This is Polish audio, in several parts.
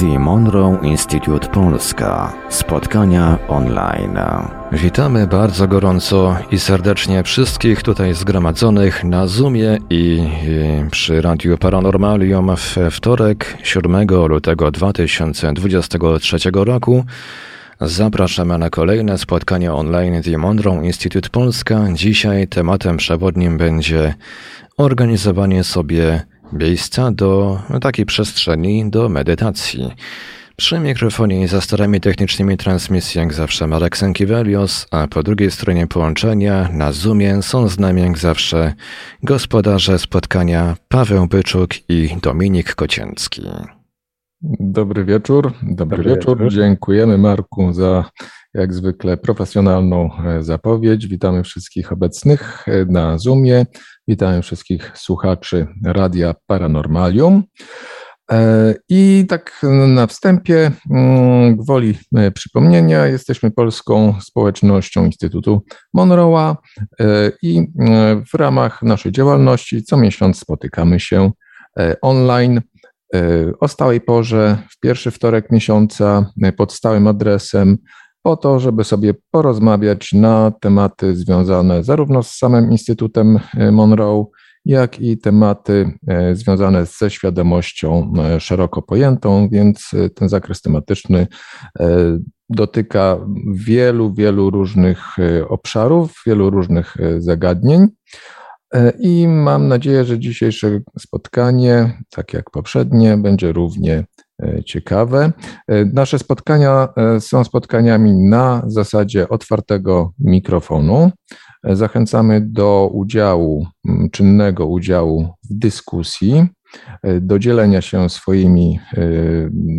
The Monroe Institute Polska. Spotkania online. Witamy bardzo gorąco i serdecznie wszystkich tutaj zgromadzonych na Zoomie i przy Radiu Paranormalium w wtorek 7 lutego 2023 roku. Zapraszamy na kolejne spotkanie online The Monroe Institute Polska. Dzisiaj tematem przewodnim będzie organizowanie sobie miejsca do takiej przestrzeni do medytacji. Przy mikrofonie i za starami technicznymi transmisji jak zawsze Marek Sankiewelios, a po drugiej stronie połączenia na Zoomie są z nami jak zawsze gospodarze spotkania Paweł Byczuk i Dominik Kocięcki. Dobry wieczór. Dobry, Dobry wieczór. wieczór. Dziękujemy Marku za jak zwykle profesjonalną e, zapowiedź. Witamy wszystkich obecnych e, na Zoomie. Witamy wszystkich słuchaczy Radia Paranormalium. E, I tak na wstępie, mm, gwoli przypomnienia, jesteśmy polską społecznością Instytutu Monroe'a i w ramach naszej działalności co miesiąc spotykamy się online o stałej porze, w pierwszy wtorek miesiąca, pod stałym adresem po to, żeby sobie porozmawiać na tematy związane zarówno z samym Instytutem e, Monroe, jak i tematy e, związane ze świadomością e, szeroko pojętą, więc ten zakres tematyczny dotyka wielu, wielu różnych obszarów, wielu różnych zagadnień. I mam nadzieję, że dzisiejsze spotkanie, tak jak poprzednie, będzie równie ciekawe. E, nasze spotkania e, są spotkaniami na zasadzie otwartego mikrofonu. Zachęcamy do udziału, czynnego udziału w dyskusji, do dzielenia się swoimi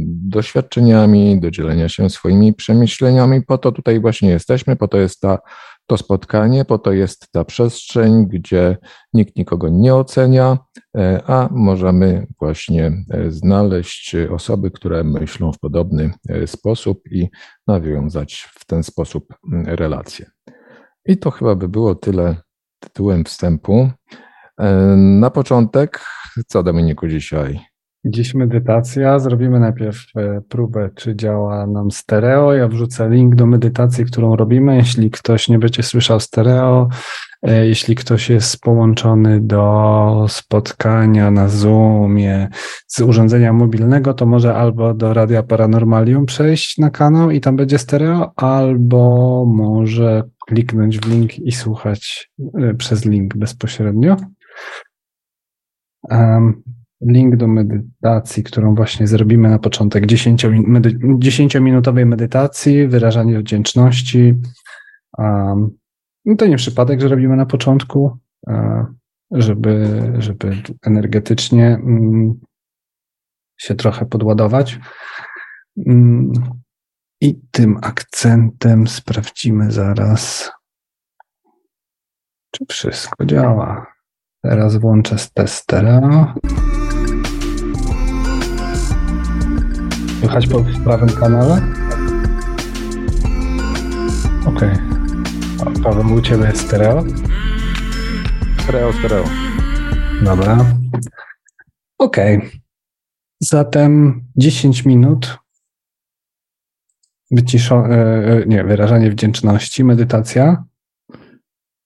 doświadczeniami, do dzielenia się swoimi przemyśleniami. Po to tutaj właśnie jesteśmy, po to jest ta to spotkanie, po to jest ta przestrzeń, gdzie nikt nikogo nie ocenia, e, a możemy właśnie e, znaleźć osoby, które myślą w podobny e, sposób i nawiązać w ten sposób relacje. I to chyba by było tyle tytułem wstępu. Na początek, co Dominiku dzisiaj? Dziś medytacja. Zrobimy najpierw e, próbę, czy działa nam stereo. Ja wrzucę link do medytacji, którą robimy. Jeśli ktoś nie będzie słyszał stereo, e, jeśli ktoś jest połączony do spotkania na Zoomie z urządzenia mobilnego, to może albo do Radia Paranormalium przejść na kanał i tam będzie stereo, albo może kliknąć w link i słuchać e, przez link bezpośrednio. Link do medytacji, którą właśnie zrobimy na początek, 10-minutowej medytacji, wyrażanie wdzięczności. Um, to nie przypadek, że robimy na początku, żeby, żeby energetycznie mm, się trochę podładować. Mm, I tym akcentem sprawdzimy zaraz, czy wszystko działa. Teraz włączę test stereo. Słychać po prawym kanale? Okej. Okay. Paweł, u Ciebie jest stereo? Stereo, stereo. Dobra. Okej. Okay. Zatem 10 minut wyciszo, e, e, nie, wyrażanie wdzięczności, medytacja.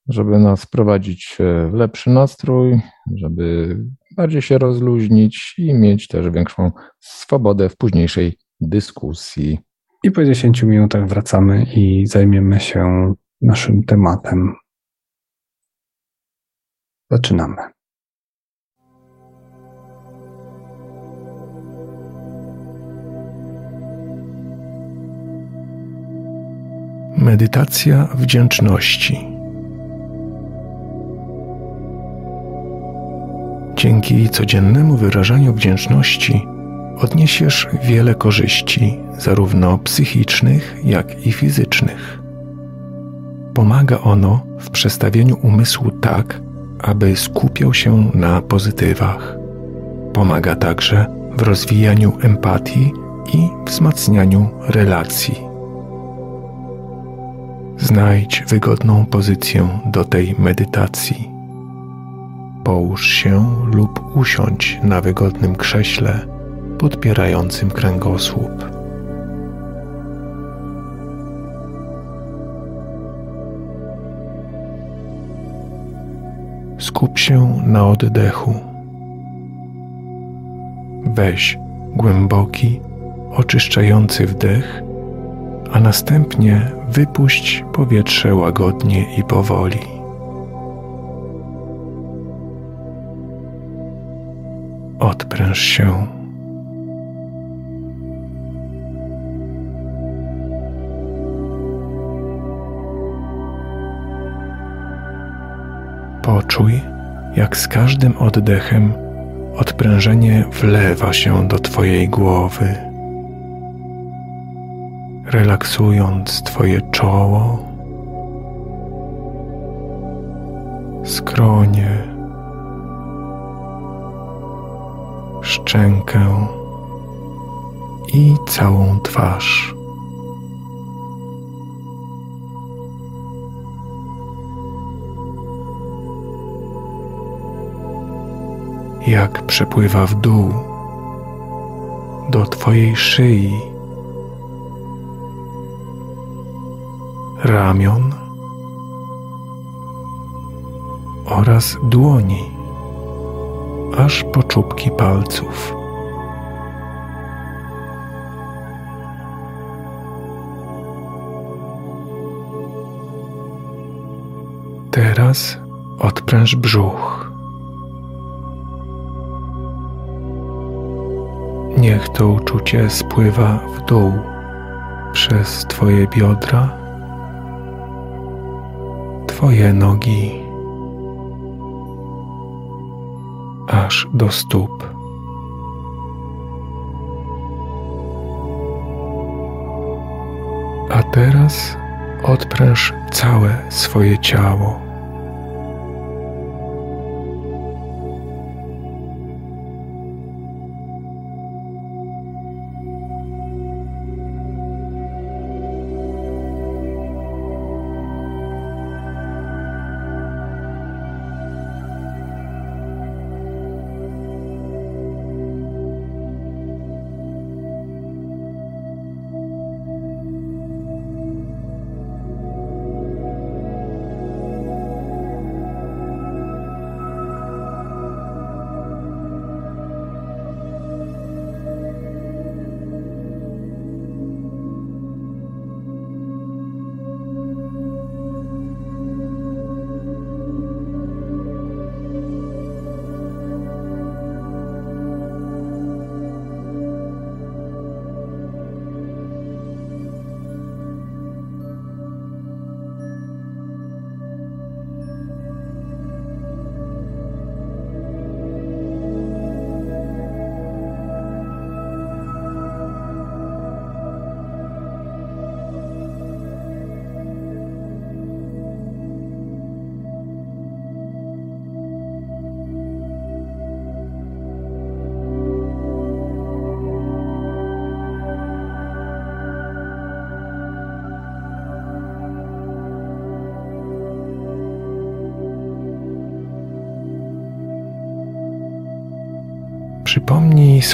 Żeby nas prowadzić w lepszy nastrój, żeby bardziej się rozluźnić i mieć też większą swobodę w późniejszej dyskusji. I po 10 minutach wracamy i zajmiemy się naszym tematem. Zaczynamy. Medytacja wdzięczności. Dzięki codziennemu wyrażaniu wdzięczności odniesiesz wiele korzyści, zarówno psychicznych, jak i fizycznych. Pomaga ono w przestawieniu umysłu tak, aby skupiał się na pozytywach. Pomaga także w rozwijaniu empatii i wzmacnianiu relacji. Znajdź wygodną pozycję do tej medytacji Połóż się lub usiądź na wygodnym krześle podpierającym kręgosłup. Skup się na oddechu. Weź głęboki, oczyszczający wdech, a następnie wypuść powietrze łagodnie i powoli. Odpręż się. Poczuj, jak z każdym oddechem odprężenie wlewa się do Twojej głowy, relaksując Twoje czoło, skronie, szczękę i całą twarz. jak przepływa w dół do Twojej szyi, ramion oraz dłoni, aż po czubki palców. Teraz odpręż brzuch. Niech to uczucie spływa w dół przez Twoje biodra, Twoje nogi, do stóp. A teraz odpręż całe swoje ciało.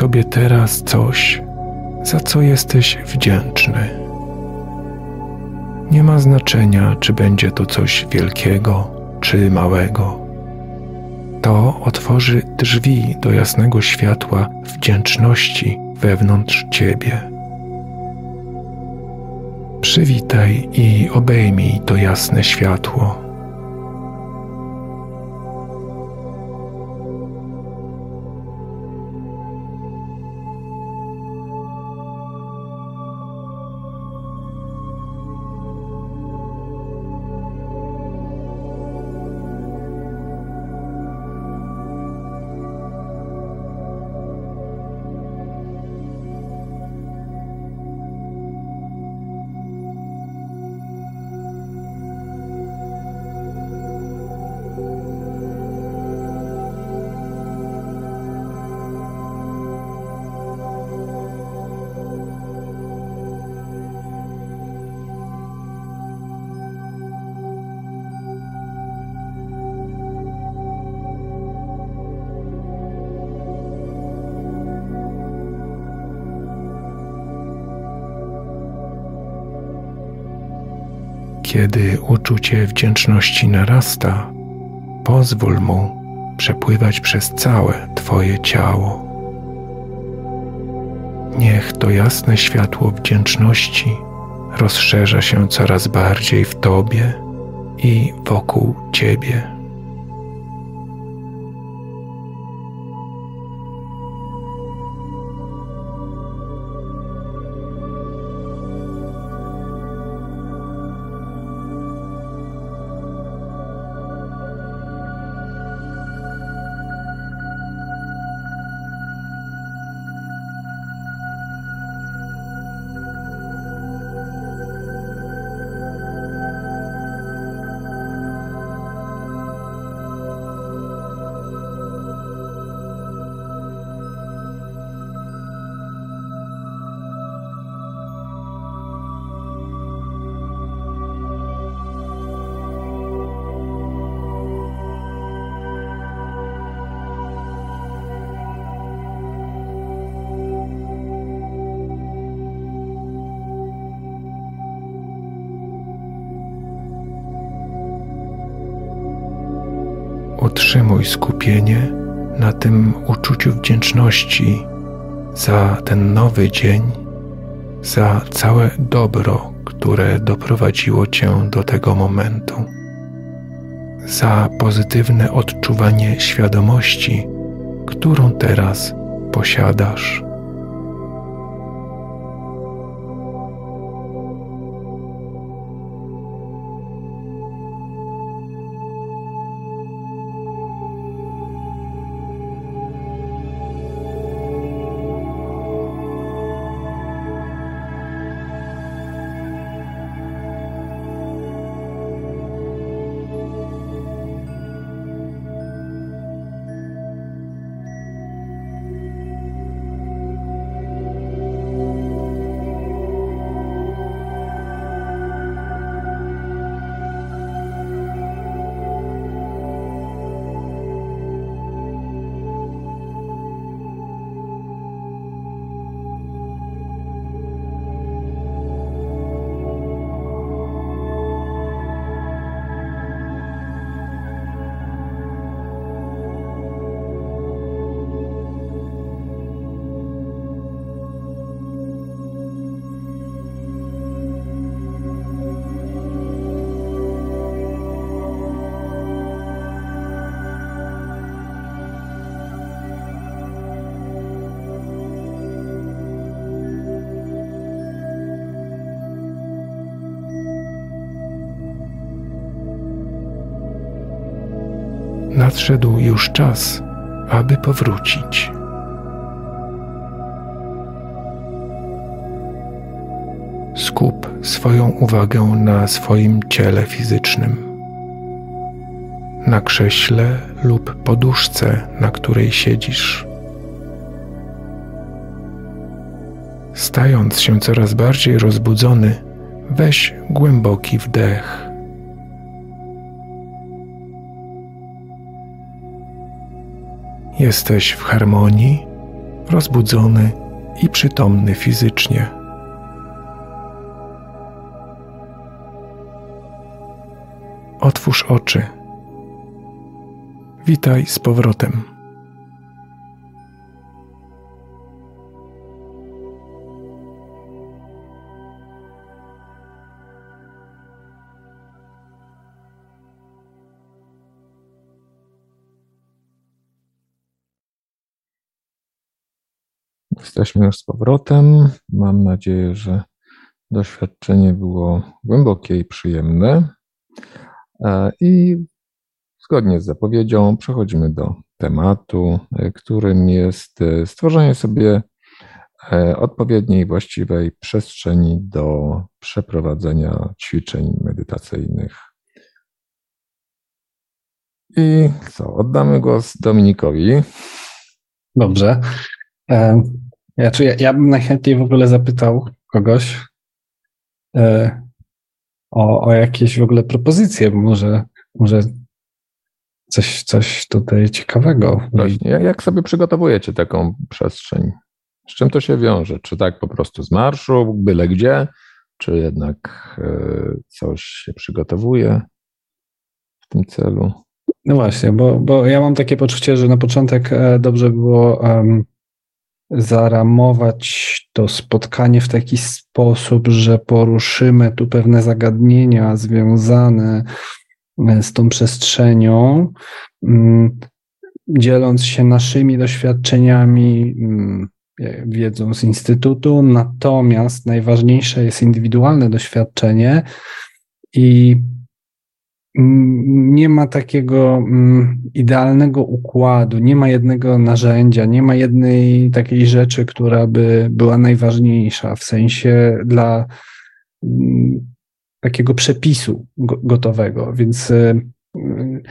Sobie teraz coś, za co jesteś wdzięczny. Nie ma znaczenia, czy będzie to coś wielkiego czy małego. To otworzy drzwi do jasnego światła wdzięczności wewnątrz ciebie. Przywitaj i obejmij to jasne światło. Uczucie wdzięczności narasta, pozwól mu przepływać przez całe Twoje ciało. Niech to jasne światło wdzięczności rozszerza się coraz bardziej w Tobie i wokół Ciebie. Wdzięczności za ten nowy dzień, za całe dobro, które doprowadziło Cię do tego momentu, za pozytywne odczuwanie świadomości, którą teraz posiadasz. Czas, aby powrócić. Skup swoją uwagę na swoim ciele fizycznym, na krześle lub poduszce, na której siedzisz. Stając się coraz bardziej rozbudzony, weź głęboki wdech. Jesteś w harmonii, rozbudzony i przytomny fizycznie. Otwórz oczy. Witaj z powrotem. Jesteśmy już z powrotem. Mam nadzieję, że doświadczenie było głębokie i przyjemne. E, I zgodnie z zapowiedzią przechodzimy do tematu, e, którym jest e, stworzenie sobie odpowiedniej, właściwej przestrzeni do przeprowadzenia ćwiczeń medytacyjnych. I co, oddamy głos Dominikowi. Dobrze. Ja, czy ja, ja bym najchętniej w ogóle zapytał kogoś e, o, o jakieś w ogóle propozycje, może, może coś, coś tutaj ciekawego. Właśnie, jak sobie przygotowujecie taką przestrzeń? Z czym to się wiąże? Czy tak po prostu z marszu, byle gdzie? czy jednak coś się przygotowuje w tym celu? No właśnie, bo, bo ja mam takie poczucie, że na początek dobrze było um, zaramować to spotkanie w taki sposób, że poruszymy tu pewne zagadnienia związane e, z tą przestrzenią, mm, dzieląc się naszymi doświadczeniami, mm, wiedzą z Instytutu, natomiast najważniejsze jest indywidualne doświadczenie i nie ma takiego idealnego układu, nie ma jednego narzędzia, nie ma jednej takiej rzeczy, która by była najważniejsza w sensie dla takiego przepisu gotowego, więc y, y,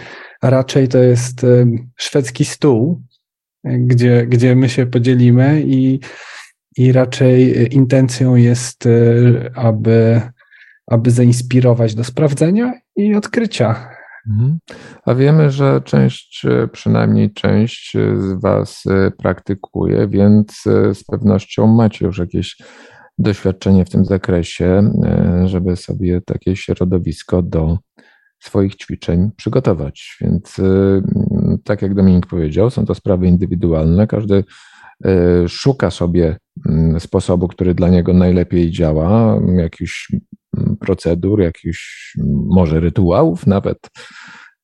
raczej to jest y, szwedzki stół, gdzie, gdzie my się podzielimy i, i raczej intencją jest, aby aby zainspirować do sprawdzenia i odkrycia. Mhm. A wiemy, że część, przynajmniej część z Was e, praktykuje, więc e, z pewnością macie już jakieś doświadczenie w tym zakresie, e, żeby sobie takie środowisko do swoich ćwiczeń przygotować. Więc tak jak Dominik powiedział, są to sprawy indywidualne. Każdy szuka sobie sposobu, który dla niego najlepiej działa, jakiś procedur, jakichś może rytuałów nawet,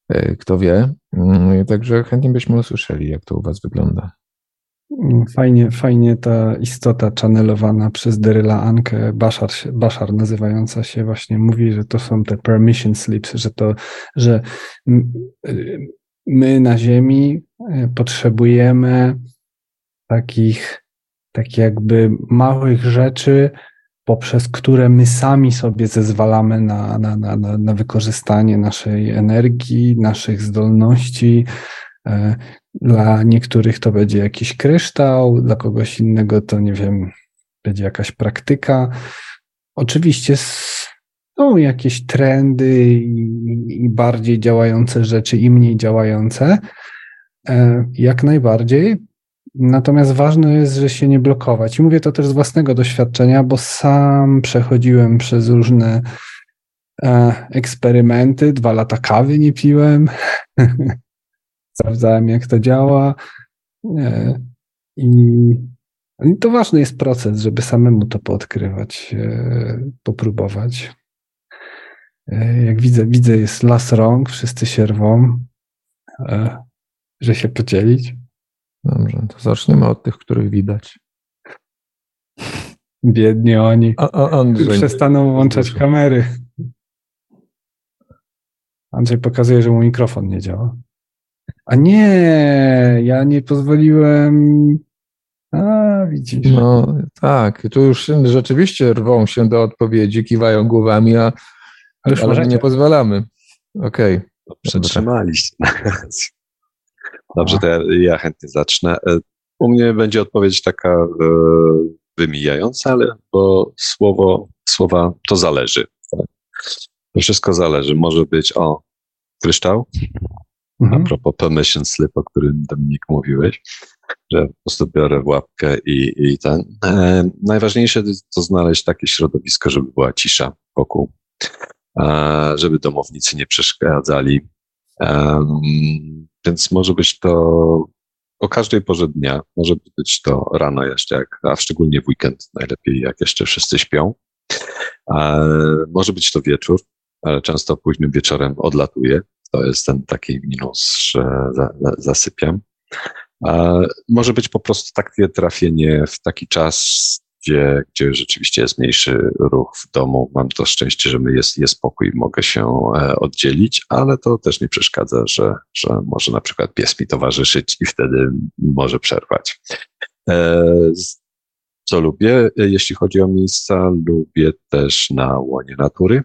e, kto wie. Mm, także chętnie byśmy usłyszeli, jak to u Was wygląda. Fajnie, fajnie ta istota channelowana przez Deryla Ankę, Bashar, Bashar nazywająca się właśnie, mówi, że to są te permission slips, że to, że my na Ziemi e, potrzebujemy takich, tak jakby małych rzeczy, poprzez które my sami sobie zezwalamy na, na, na, na wykorzystanie naszej energii, naszych zdolności. E, dla niektórych to będzie jakiś kryształ, dla kogoś innego to nie wiem, będzie jakaś praktyka. Oczywiście są jakieś trendy i, i bardziej działające rzeczy, i mniej działające. E, jak najbardziej. Natomiast ważne jest, że się nie blokować. I mówię to też z własnego doświadczenia, bo sam przechodziłem przez różne e, eksperymenty. Dwa lata kawy nie piłem. Sprawdzałem, jak to działa. E, I to ważny jest proces, żeby samemu to poodkrywać, e, popróbować. E, jak widzę, widzę, jest las rąk, wszyscy się rwą, e, że się podzielić. Dobrze, to zaczniemy od tych, których widać. Biedni oni. A, a Andrzej. Przestaną włączać kamery. Andrzej pokazuje, że mu mikrofon nie działa. A nie, ja nie pozwoliłem. A, widzisz. No tak, tu już rzeczywiście rwą się do odpowiedzi, kiwają głowami, a ale, ale nie pozwalamy. Okej. Okay. Przetrzymaliście. Dobrze, to ja, ja, chętnie zacznę. E, u mnie będzie odpowiedź taka e, wymijająca, ale bo słowo, słowa to zależy. Tak? To wszystko zależy. Może być o kryształ, mhm. a propos permission slip, o którym Dominik mówiłeś, że po prostu biorę w łapkę i, i ten. E, najważniejsze to znaleźć takie środowisko, żeby była cisza wokół, e, żeby domownicy nie przeszkadzali. Więc może być to o każdej porze dnia, może być to rano jeszcze, jak, a szczególnie w weekend najlepiej, jak jeszcze wszyscy śpią. E, może być to wieczór, ale często późnym wieczorem odlatuję. To jest ten taki minus, że za, za, zasypiam. E, może być po prostu takie trafienie w taki czas, gdzie, gdzie rzeczywiście jest mniejszy ruch w domu. Mam to szczęście, że my jest, jest spokój, mogę się e, oddzielić, ale to też nie przeszkadza, że, że może na przykład pies mi towarzyszyć i wtedy może przerwać. E, co lubię, jeśli chodzi o miejsca, lubię też na łonie natury.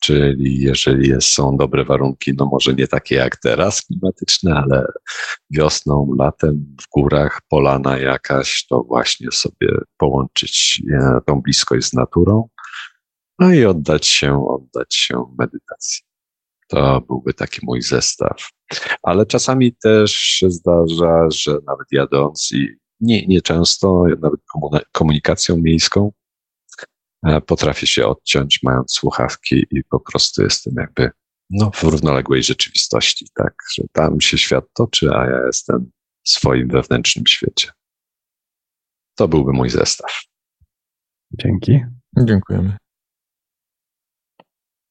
Czyli jeżeli jest, są dobre warunki, no może nie takie jak teraz klimatyczne, ale wiosną, latem w górach, polana jakaś, to właśnie sobie połączyć e, tą bliskość z naturą, no i oddać się, oddać się medytacji. To byłby taki mój zestaw. Ale czasami też się zdarza, że nawet jadąc i nie, nie często, nawet komunikacją miejską, potrafię się odciąć, mając słuchawki i po prostu jestem jakby no, w równoległej rzeczywistości, tak, że tam się świat toczy, a ja jestem w swoim wewnętrznym świecie. To byłby mój zestaw. Dzięki. Dziękujemy.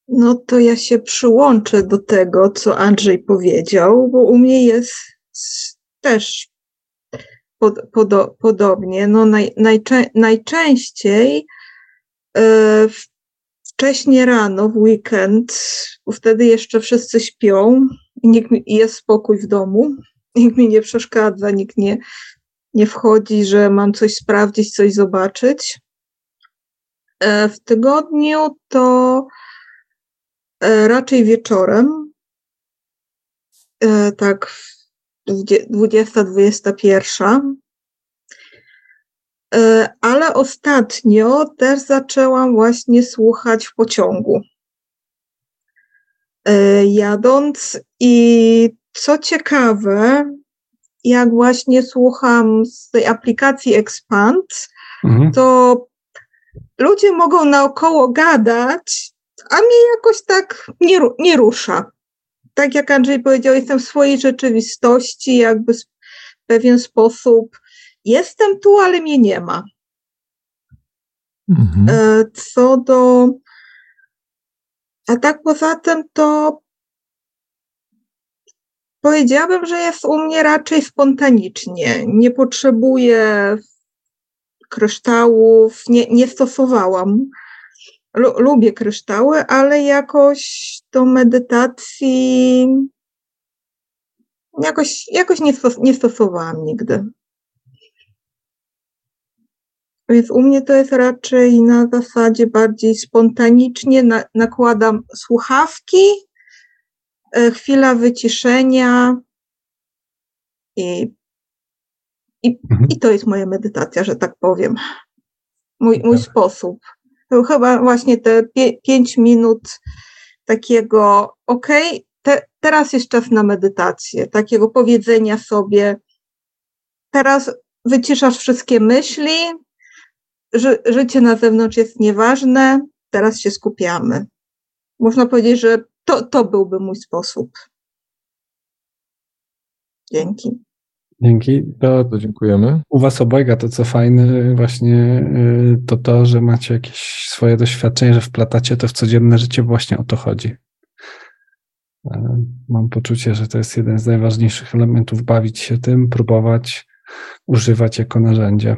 No to ja się przyłączę do tego, co Andrzej powiedział, bo u mnie jest też pod, pod, podobnie. No naj, najczę, najczęściej e, wcześnie rano, w weekend, bo wtedy jeszcze wszyscy śpią i, nikt, i jest spokój w domu, nikt mi nie przeszkadza, nikt nie, nie wchodzi, że mam coś sprawdzić, coś zobaczyć. E, w tygodniu to e, raczej wieczorem, e, tak 20-21. Ale ostatnio też zaczęłam właśnie słuchać w pociągu. Jadąc i co ciekawe, jak właśnie słucham z tej aplikacji Expand, mhm. to ludzie mogą naokoło gadać, a mnie jakoś tak nie, nie rusza. Tak jak Andrzej powiedział, jestem w swojej rzeczywistości, jakby w pewien sposób jestem tu, ale mnie nie ma. Mhm. E, co do. A tak poza tym to powiedziałabym, że jest u mnie raczej spontanicznie. Nie potrzebuję kryształów, nie, nie stosowałam. lubię kryształy, ale jakoś do medytacji jakoś, jakoś nie, stos nie stosowałam nigdy. Więc u mnie to jest raczej na zasadzie bardziej spontanicznie. Na, nakładam słuchawki, e, chwila wyciszenia i i, mhm. I to jest moja medytacja, że tak powiem. Mój, mój tak. sposób. To chyba właśnie te pie, pięć minut takiego, okej, okay, te, teraz jest czas na medytację, takiego powiedzenia sobie, teraz wyciszasz wszystkie myśli, ży, życie na zewnątrz jest nieważne, teraz się skupiamy. Można powiedzieć, że to, to byłby mój sposób. Dzięki. Dzięki. To dziękujemy. U Was obojga to co fajne właśnie y, to to, że macie jakieś swoje doświadczenie, że wplatacie to w codzienne życie, właśnie o to chodzi. E, mam poczucie, że to jest jeden z najważniejszych elementów, bawić się tym, próbować używać jako narzędzie.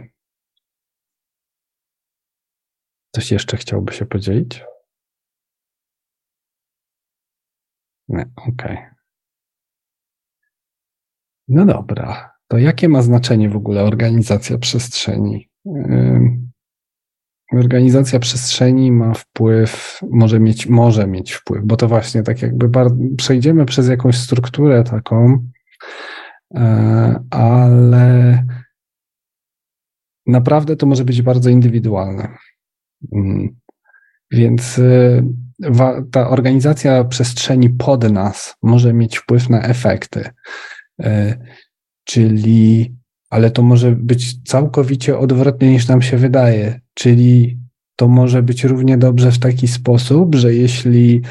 Coś jeszcze chciałby się podzielić? Nie, okej. Okay. No dobra, to jakie ma znaczenie w ogóle organizacja przestrzeni? Organizacja przestrzeni ma wpływ, może mieć, może mieć wpływ, bo to właśnie tak jakby przejdziemy przez jakąś strukturę taką, e, ale naprawdę to może być bardzo indywidualne. Mm. Więc y, ta organizacja przestrzeni pod nas może mieć wpływ na efekty. E, czyli, ale to może być całkowicie odwrotnie niż nam się wydaje, czyli to może być równie dobrze w taki sposób, że jeśli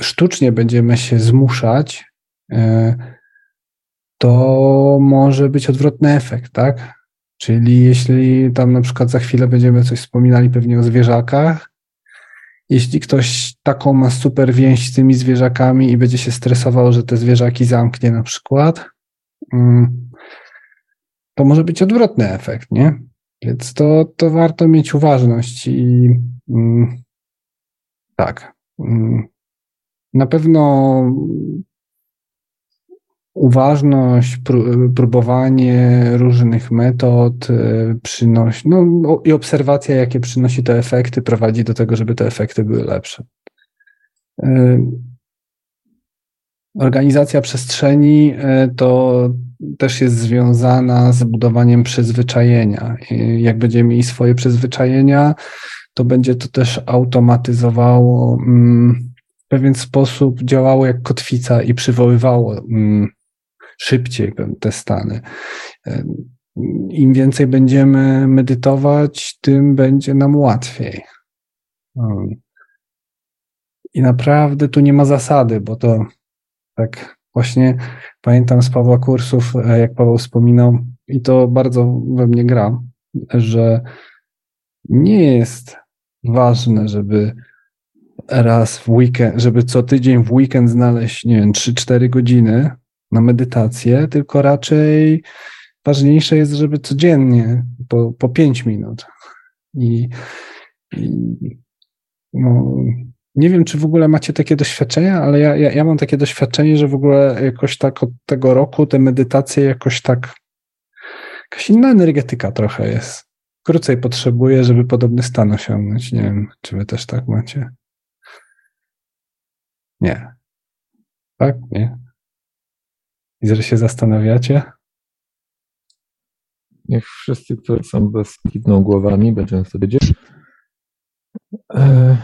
sztucznie będziemy się zmuszać, e, to może być odwrotny efekt, tak? Czyli jeśli tam na przykład za chwilę będziemy coś wspominali pewnie o zwierzakach, jeśli ktoś taką ma super więź z tymi zwierzakami i będzie się stresował, że te zwierzaki zamknie na przykład, mm, to może być odwrotny efekt, nie? Więc to, to warto mieć uważność i mm, tak. Mm, na pewno uważność, próbowanie różnych metod e, przynosi, no i obserwacja, jakie przynosi to efekty, prowadzi do tego, żeby te efekty były lepsze. E, organizacja przestrzeni e, to też jest związana z budowaniem przyzwyczajenia. Jak będziemy mieli swoje przyzwyczajenia, to będzie to też automatyzowało mm, w pewien sposób działało jak kotwica i przywoływało mm, szybciej te stany. Im więcej będziemy medytować, tym będzie nam łatwiej. I naprawdę tu nie ma zasady, bo to tak właśnie pamiętam z Pawła kursów, e, jak Paweł wspominał, i to bardzo we mnie gra, że nie jest ważne, żeby raz w weekend, żeby co tydzień w weekend znaleźć, nie wiem, 3-4 godziny na medytację, tylko raczej ważniejsze jest, żeby codziennie po, po 5 minut. I, i no, nie wiem, czy w ogóle macie takie doświadczenia, ale ja, ja, ja mam takie doświadczenie, że w ogóle jakoś tak od tego roku te medytacje jakoś tak, jakaś inna energetyka trochę jest. Krócej potrzebuję, żeby podobny stan osiągnąć. Nie wiem, czy wy też tak macie. Nie. Tak? Nie. I że się zastanawiacie? Niech wszyscy, którzy są bez kiwną głowami, będziemy wtedy wiedzieć. E,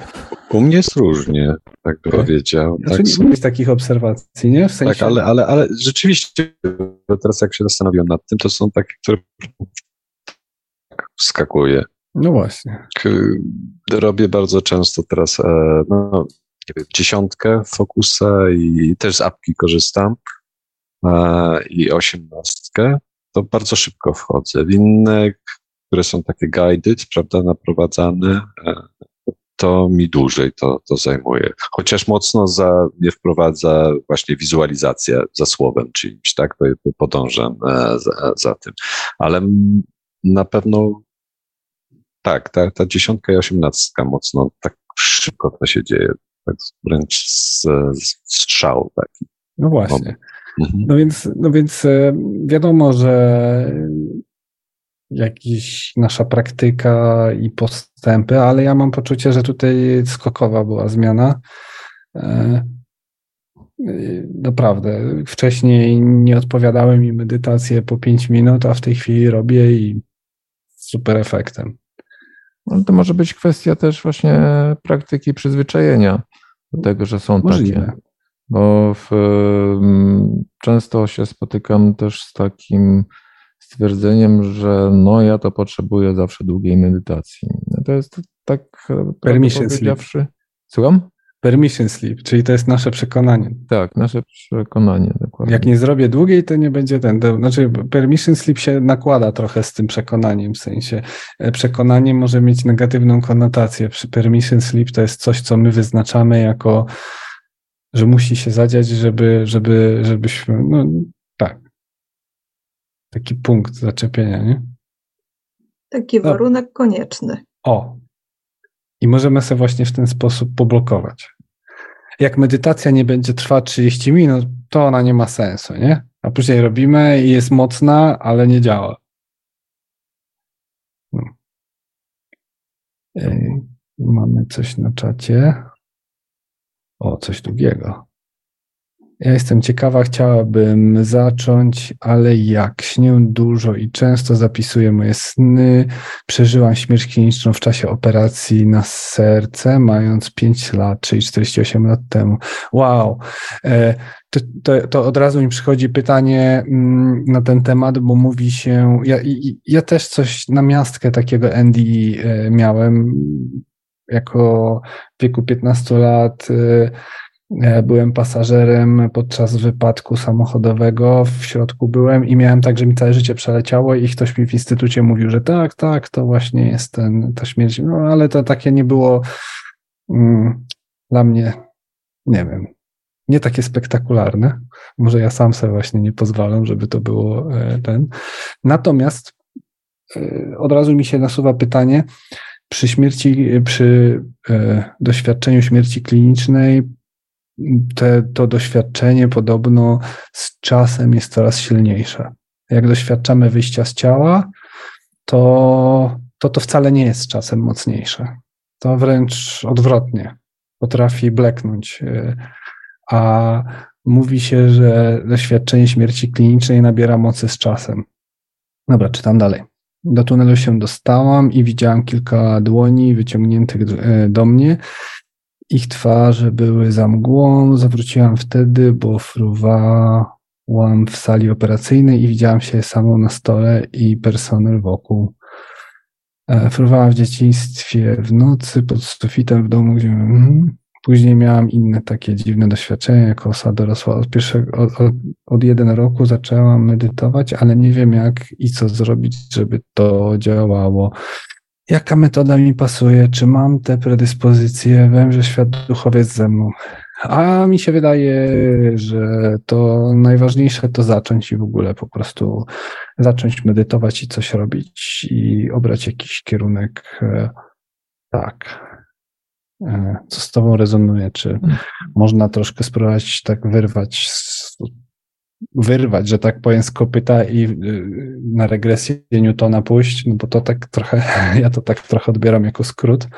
u mnie jest różnie, tak bym okay. powiedział. Znaczy, tak, nie jest takich obserwacji, nie? W sensie... Tak, ale, ale, ale rzeczywiście, teraz jak się zastanawiam nad tym, to są takie, które wskakuje. No właśnie. Robię bardzo często teraz e, no, dziesiątkę fokusa i też z apki korzystam i osiemnastkę. To bardzo szybko wchodzę. W inne, które są takie guided, prawda, naprowadzane, to mi dłużej to, to zajmuje. Chociaż mocno za, mnie wprowadza właśnie wizualizacja za słowem czyimś, tak? To, to podążam e, za, za, tym. Ale na pewno tak, ta, ta dziesiątka i osiemnastka mocno tak szybko to się dzieje. Tak wręcz z, z strzał taki. No właśnie. Mhm. No więc, no więc e, wiadomo, że jakiś nasza praktyka i postępy, ale ja mam poczucie, że tutaj skokowa była zmiana. E, naprawdę. Wcześniej nie odpowiadały mi medytacje po 5 minut, a w tej chwili robię i super efektem. No to może być kwestia też właśnie praktyki przyzwyczajenia do tego, że są Możliwe. takie. Bo w, często się spotykam też z takim stwierdzeniem, że no ja to potrzebuję zawsze długiej medytacji. No to jest tak Permission sleep. Słucham? Permission sleep, czyli to jest nasze przekonanie. Tak, nasze przekonanie. Dokładnie. Jak nie zrobię długiej, to nie będzie ten. To, znaczy, permission sleep się nakłada trochę z tym przekonaniem, w sensie e, przekonanie może mieć negatywną konotację. Przy permission sleep to jest coś, co my wyznaczamy jako, że musi się zadziać, żeby, żeby, żebyśmy, no tak, taki punkt zaczepienia, nie? Taki no. warunek konieczny. O. I możemy sobie właśnie w ten sposób poblokować. Jak medytacja nie będzie trwała 30 minut, to ona nie ma sensu, nie? A później robimy i jest mocna, ale nie działa. No. Mamy coś na czacie. O, coś długiego. Ja jestem ciekawa, chciałabym zacząć, ale jak? Śnię dużo i często zapisuję moje sny. Przeżyłam śmierć kliniczną w czasie operacji na serce, mając 5 lat, czyli 48 lat temu. Wow. E, to, to, to od razu mi przychodzi pytanie mm, na ten temat, bo mówi się, ja, ja też coś na miastkę takiego Andy e, miałem jako w wieku 15 lat e, E, byłem pasażerem podczas wypadku samochodowego, w środku byłem i miałem tak, że mi całe życie przeleciało i ktoś mi w instytucie mówił, że tak, tak, to właśnie jest ten, ta śmierć. No ale to takie nie było mm, dla mnie, nie wiem, nie takie spektakularne. Może ja sam sobie właśnie nie pozwalam, żeby to było e, ten. Natomiast e, od razu mi się nasuwa pytanie, przy śmierci, przy doświadczeniu śmierci klinicznej te, to doświadczenie podobno z czasem jest coraz silniejsze. Jak doświadczamy wyjścia z ciała, to to, to wcale nie jest czasem mocniejsze. To wręcz odwrotnie. Potrafi bleknąć. Y, a mówi się, że doświadczenie śmierci klinicznej nabiera mocy z czasem. Dobra, czytam dalej. Do tunelu się dostałam i widziałam kilka dłoni wyciągniętych y, do mnie ich twarze były za mgłą. Zawróciłam wtedy, bo fruwałam w sali operacyjnej i widziałam się samą na stole i personel wokół. E, fruwałam w dzieciństwie w nocy pod sufitem w domu, gdzie mhm. Później miałam inne takie dziwne doświadczenia jako osoba dorosła. Od, pierwszego, od, od, jeden roku zaczęłam medytować, ale nie wiem jak i co zrobić, żeby to działało. Jaka metoda mi pasuje? Czy mam te predyspozycje? Wiem, że świat duchowy jest ze mną. A mi się wydaje, że to najważniejsze to zacząć i w ogóle po prostu zacząć medytować i coś robić i obrać jakiś kierunek. E, tak. E, co z Tobą rezonuje? Czy można troszkę spróbować tak wyrwać, wyrwać, że tak powiem, z kopyta i y, na regresję Newtona pójść? No bo to tak trochę, ja to tak trochę odbieram jako skrót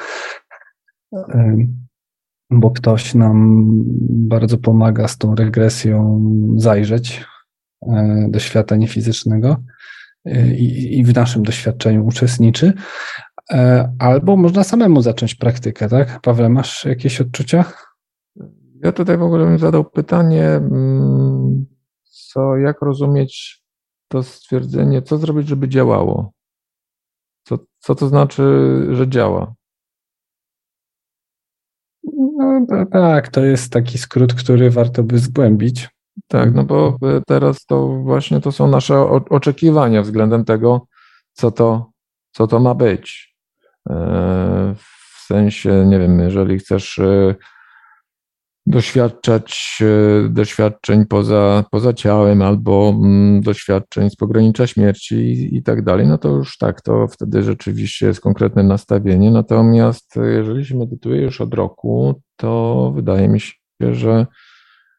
bo ktoś nam bardzo pomaga z tą regresją zajrzeć e, do świata niefizycznego e, i, i w naszym doświadczeniu uczestniczy. E, albo można samemu zacząć praktykę, tak? Pawle, masz jakieś odczucia? Ja tutaj w ogóle bym zadał pytanie, mm, co, jak rozumieć to stwierdzenie, co zrobić, żeby działało? Co, co to znaczy, że działa? No, tak, to jest taki skrót, który warto by zgłębić. Tak, no bo e, teraz to właśnie to są nasze oczekiwania względem tego, co to, co to ma być. E, w sensie, nie wiem, jeżeli chcesz e, doświadczać doświadczeń poza, poza ciałem albo mm, doświadczeń z pogranicza śmierci i, i tak dalej, no to już tak, to wtedy rzeczywiście jest konkretne nastawienie. Natomiast jeżeli się medytuje już od roku, to wydaje mi się, że,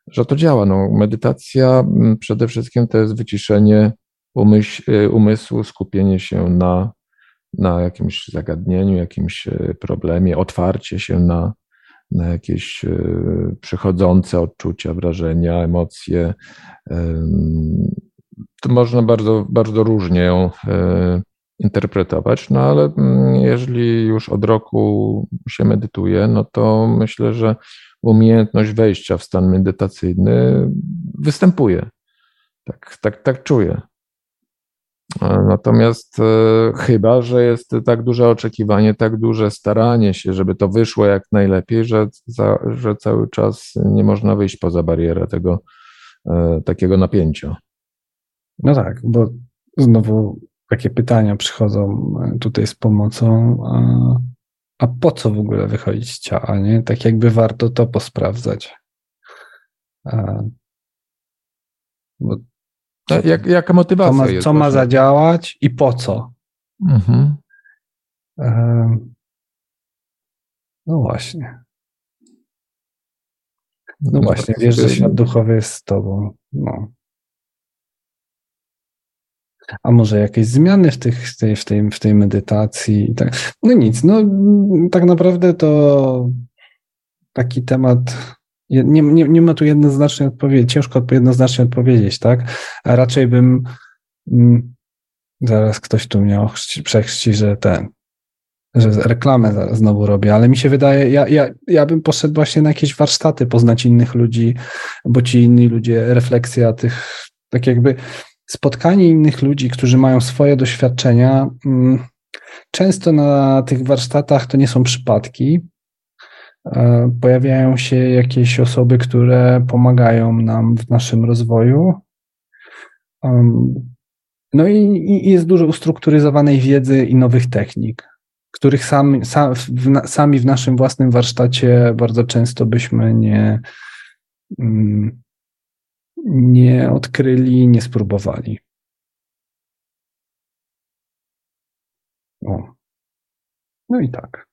że to działa. No, medytacja mm, przede wszystkim to jest wyciszenie umysłu, skupienie się na, na jakimś zagadnieniu, jakimś y, problemie, otwarcie się na, na jakieś y, przychodzące odczucia, wrażenia, emocje. To można bardzo, bardzo różnie ją interpretować, no ale mm, jeżeli już od roku się medytuje, no to myślę, że umiejętność wejścia w stan medytacyjny występuje. Tak, tak, tak czuję. Natomiast e, chyba, że jest tak duże oczekiwanie, tak duże staranie się, żeby to wyszło jak najlepiej, że, za, że cały czas nie można wyjść poza barierę tego e, takiego napięcia. No tak, bo znowu takie pytania przychodzą e, tutaj z pomocą. A, a po co w ogóle wychodzić z ciała? Nie? Tak jakby warto to posprawdzać. A, bo jak, jaka motywacja co ma, jest? Co ma zadziałać i po co? Mhm. E, no właśnie. No, no właśnie, wiesz, że świat duchowy jest z tobą. No. A może jakieś zmiany w, tych, w, tej, w, tej, w tej medytacji? Tak. No nic, no tak naprawdę to taki temat nie, nie, nie ma tu jednoznacznej odpowiedzi, ciężko jednoznacznie odpowiedzieć, tak? A raczej bym mm, zaraz ktoś tu miał przechrzci, że ten, że reklamę znowu robię, ale mi się wydaje, ja, ja, ja bym poszedł właśnie na jakieś warsztaty, poznać innych ludzi, bo ci inni ludzie, refleksja tych, tak jakby spotkanie innych ludzi, którzy mają swoje doświadczenia. Mm, często na tych warsztatach to nie są przypadki. E, pojawiają się jakieś osoby, które pomagają nam w naszym rozwoju. No i, i jest dużo ustrukturyzowanej wiedzy i nowych technik, których sami, sam, w, sami w naszym własnym warsztacie bardzo często byśmy nie, mm, nie odkryli, nie spróbowali. O. No i tak.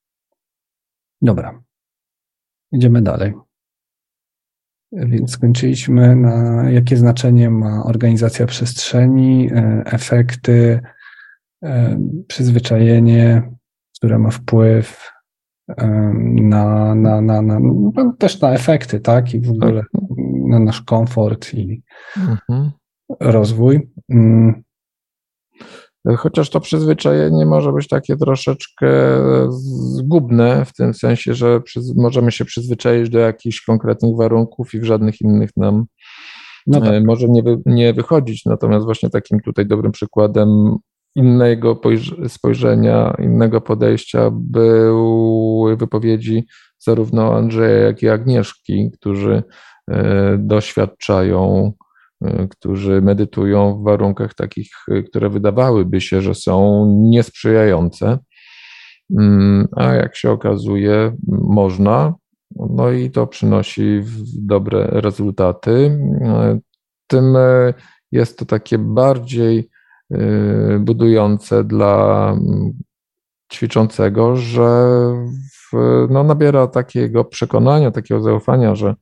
Dobra. Idziemy dalej. Więc skończyliśmy na jakie znaczenie ma organizacja przestrzeni, e, efekty, e, przyzwyczajenie, które ma wpływ e, na, na, na, na no też na efekty, tak? I w ogóle tak na nasz komfort i mhm. rozwój. Chociaż to przyzwyczajenie może być takie troszeczkę zgubne, w tym sensie, że możemy się przyzwyczaić do jakichś konkretnych warunków i w żadnych innych nam no tak. E, może nie, wy, nie wychodzić. Natomiast właśnie takim tutaj dobrym przykładem innego spojrzenia, innego podejścia były wypowiedzi zarówno Andrzeja, jak i Agnieszki, którzy e, doświadczają, którzy medytują w warunkach takich, które wydawałyby się, że są niesprzyjające. Mm, a jak się okazuje, można, no i to przynosi dobre rezultaty. Tym jest to takie bardziej y, budujące dla mm, ćwiczącego, że w, no, nabiera takiego przekonania, takiego zaufania, że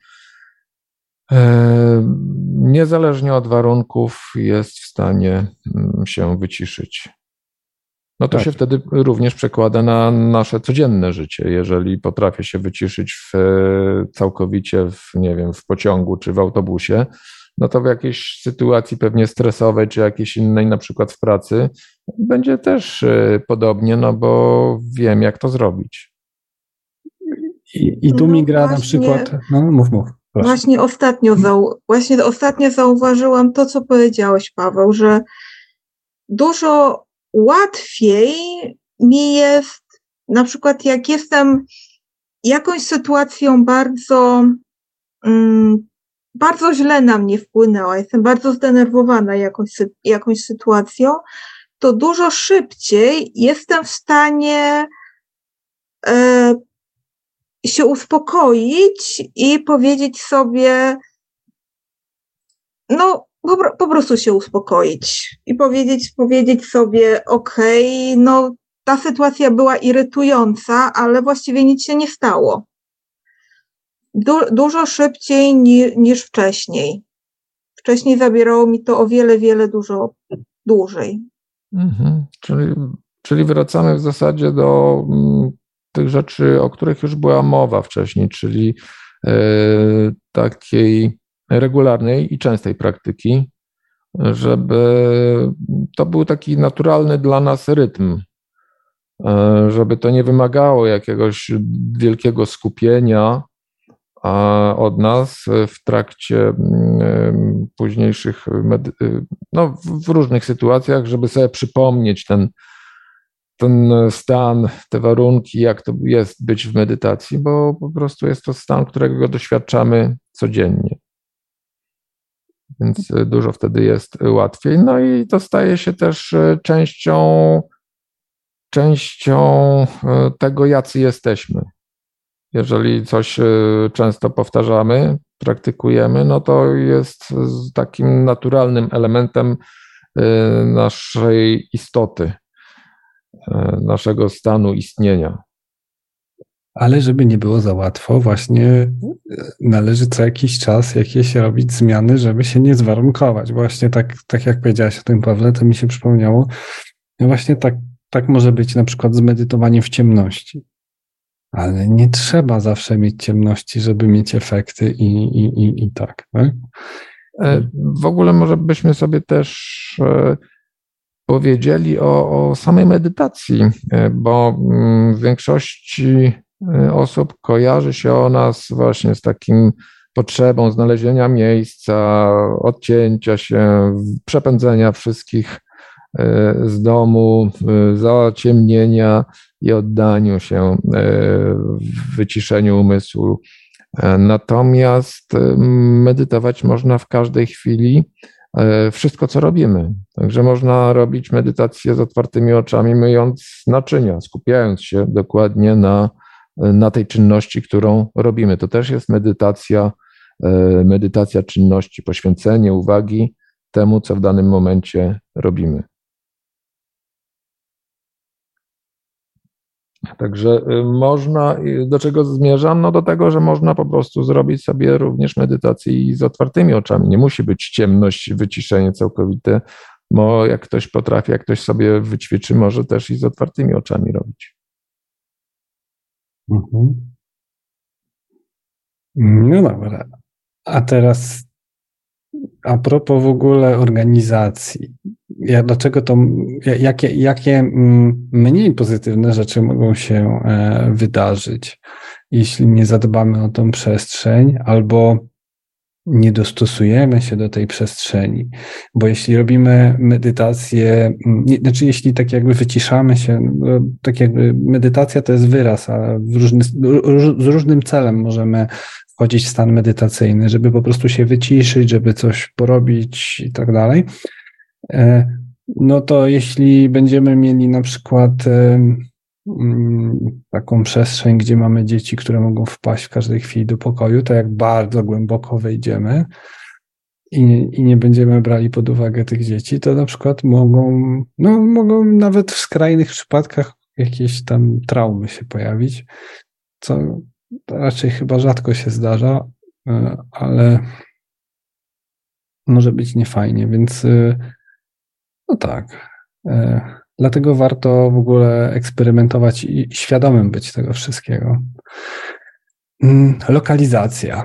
niezależnie od warunków jest w stanie mm, się wyciszyć. No to tak. się wtedy również przekłada na nasze codzienne życie. Jeżeli potrafię się wyciszyć w, całkowicie w, nie wiem, w pociągu czy w autobusie, no to w jakiejś sytuacji pewnie stresowej czy jakiejś innej, na przykład w pracy, będzie też e, podobnie, no bo wiem, jak to zrobić. I, i tu no mi gra właśnie, na przykład. No, mów, mów. Proszę. Właśnie ostatnio, zau, właśnie ostatnio zauważyłam to, co powiedziałeś, Paweł, że dużo łatwiej mi jest, na przykład jak jestem jakąś sytuacją bardzo mm, bardzo źle na mnie wpłynęła, jestem bardzo zdenerwowana jakąś, jakąś sytuacją, to dużo szybciej jestem w stanie e, się uspokoić i powiedzieć sobie, no po, po prostu się uspokoić i powiedzieć, powiedzieć sobie, okej, okay, no ta sytuacja była irytująca, ale właściwie nic się nie stało du dużo szybciej ni niż wcześniej. Wcześniej zabierało mi to o wiele, wiele dużo dłużej. Mhm. Czyli, czyli wracamy w zasadzie do mm, tych rzeczy, o których już była mowa wcześniej, czyli y, takiej regularnej i częstej praktyki, żeby to był taki naturalny dla nas rytm, e, żeby to nie wymagało jakiegoś wielkiego skupienia, od nas w trakcie późniejszych, no, w różnych sytuacjach, żeby sobie przypomnieć ten, ten stan, te warunki, jak to jest być w medytacji, bo po prostu jest to stan, którego doświadczamy codziennie. Więc dużo wtedy jest łatwiej. No i to staje się też częścią, częścią tego, jacy jesteśmy. Jeżeli coś e, często powtarzamy, praktykujemy, no to jest takim naturalnym elementem e, naszej istoty, e, naszego stanu istnienia. Ale żeby nie było za łatwo, właśnie należy co jakiś czas jakieś robić zmiany, żeby się nie zwarunkować. Właśnie tak, tak jak powiedziałaś o tym, Pawle, to mi się przypomniało. Właśnie tak, tak może być na przykład z medytowaniem w ciemności. Ale nie trzeba zawsze mieć ciemności, żeby mieć efekty i, i, i, i tak. tak? E, w ogóle może byśmy sobie też e, powiedzieli o, o samej medytacji, e, bo mm, w większości osób kojarzy się o nas właśnie z takim potrzebą znalezienia miejsca, odcięcia się, przepędzenia wszystkich z domu, zaciemnienia i oddaniu się wyciszeniu umysłu. Natomiast medytować można w każdej chwili wszystko, co robimy. Także można robić medytację z otwartymi oczami, myjąc naczynia, skupiając się dokładnie na, na tej czynności, którą robimy. To też jest medytacja, medytacja czynności, poświęcenie uwagi temu, co w danym momencie robimy. Także y, można, do czego zmierzam? No do tego, że można po prostu zrobić sobie również medytację z otwartymi oczami. Nie musi być ciemność, wyciszenie całkowite, bo jak ktoś potrafi, jak ktoś sobie wyćwiczy, może też i z otwartymi oczami robić. Mhm. No dobra. A teraz a propos w ogóle organizacji ja, dlaczego to, jakie, jakie mniej pozytywne rzeczy mogą się e, wydarzyć, jeśli nie zadbamy o tą przestrzeń, albo nie dostosujemy się do tej przestrzeni, bo jeśli robimy medytację, nie, znaczy jeśli tak jakby wyciszamy się, no, tak jakby medytacja to jest wyraz, a różny, z różnym celem możemy wchodzić w stan medytacyjny, żeby po prostu się wyciszyć, żeby coś porobić i tak dalej. E, no to jeśli będziemy mieli na przykład Mm, taką przestrzeń, gdzie mamy dzieci, które mogą wpaść w każdej chwili do pokoju, to jak bardzo głęboko wejdziemy i nie, i nie będziemy brali pod uwagę tych dzieci, to na przykład mogą, no mogą nawet w skrajnych przypadkach jakieś tam traumy się pojawić, co raczej chyba rzadko się zdarza, e, ale może być niefajnie, więc e, no tak. E, Dlatego warto w ogóle eksperymentować i świadomym być tego wszystkiego. Mm, lokalizacja.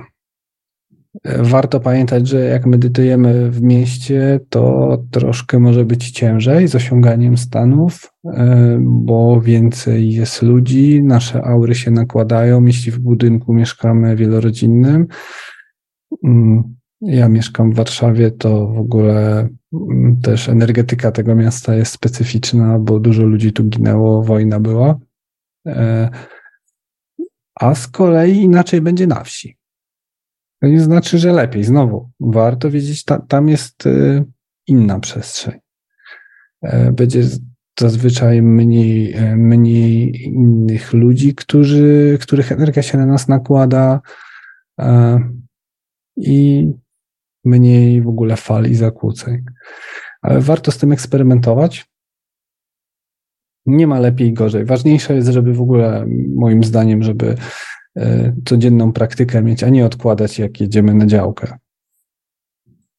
Warto pamiętać, że jak medytujemy w mieście, to troszkę może być ciężej z osiąganiem stanów, e, bo więcej jest ludzi, nasze aury się nakładają, jeśli w budynku mieszkamy wielorodzinnym. Mm, ja mieszkam w Warszawie, to w ogóle też energetyka tego miasta jest specyficzna, bo dużo ludzi tu ginęło, wojna była. E, a z kolei inaczej będzie na wsi. To nie znaczy, że lepiej. Znowu, warto wiedzieć, ta, tam jest e, inna przestrzeń. E, będzie zazwyczaj mniej, mniej innych ludzi, którzy, których energia się na nas nakłada i mniej w ogóle fal i zakłóceń. Ale warto z tym eksperymentować. Nie ma lepiej i gorzej. Ważniejsze jest, żeby w ogóle, moim zdaniem, żeby e, codzienną praktykę mieć, a nie odkładać, jak jedziemy na działkę.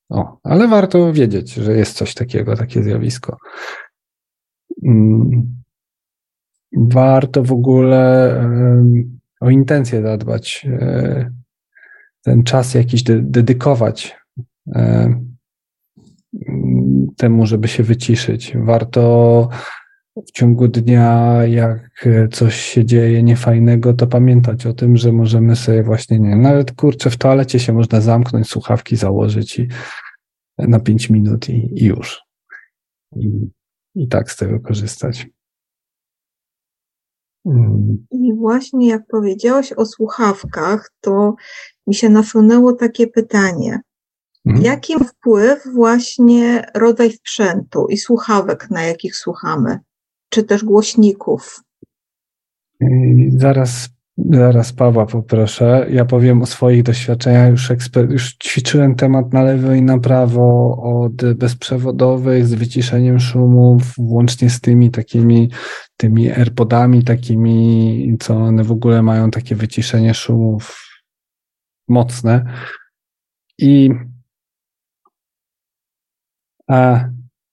O, ale warto wiedzieć, że jest coś takiego, takie zjawisko. Mm. Warto w ogóle o intencje zadbać, e, ten czas jakiś dedykować temu, żeby się wyciszyć. Warto w ciągu dnia, jak coś się dzieje niefajnego, to pamiętać o tym, że możemy sobie właśnie, nie nawet kurczę, w toalecie się można zamknąć, słuchawki założyć i na pięć minut i, i już. I, I tak z tego korzystać. Mm. I właśnie jak powiedziałeś o słuchawkach, to mi się nasunęło takie pytanie. Mhm. Jaki wpływ właśnie rodzaj sprzętu i słuchawek, na jakich słuchamy, czy też głośników? Zaraz, zaraz Pawła poproszę. Ja powiem o swoich doświadczeniach. Już, eksper- już ćwiczyłem temat na lewo i na prawo od bezprzewodowych z wyciszeniem szumów, włącznie z tymi takimi tymi AirPodami, takimi, co one w ogóle mają takie wyciszenie szumów mocne. I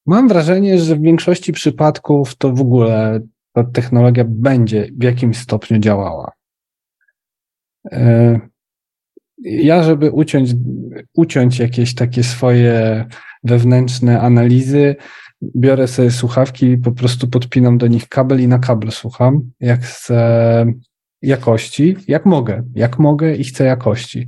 Mam wrażenie, że w większości przypadków to w ogóle ta technologia będzie w jakimś stopniu działała. E, ja, żeby uciąć, uciąć jakieś takie swoje wewnętrzne analizy, biorę sobie słuchawki, po prostu podpinam do nich kabel i na kabel słucham, jak chcę jakości, jak mogę, jak mogę i chcę jakości.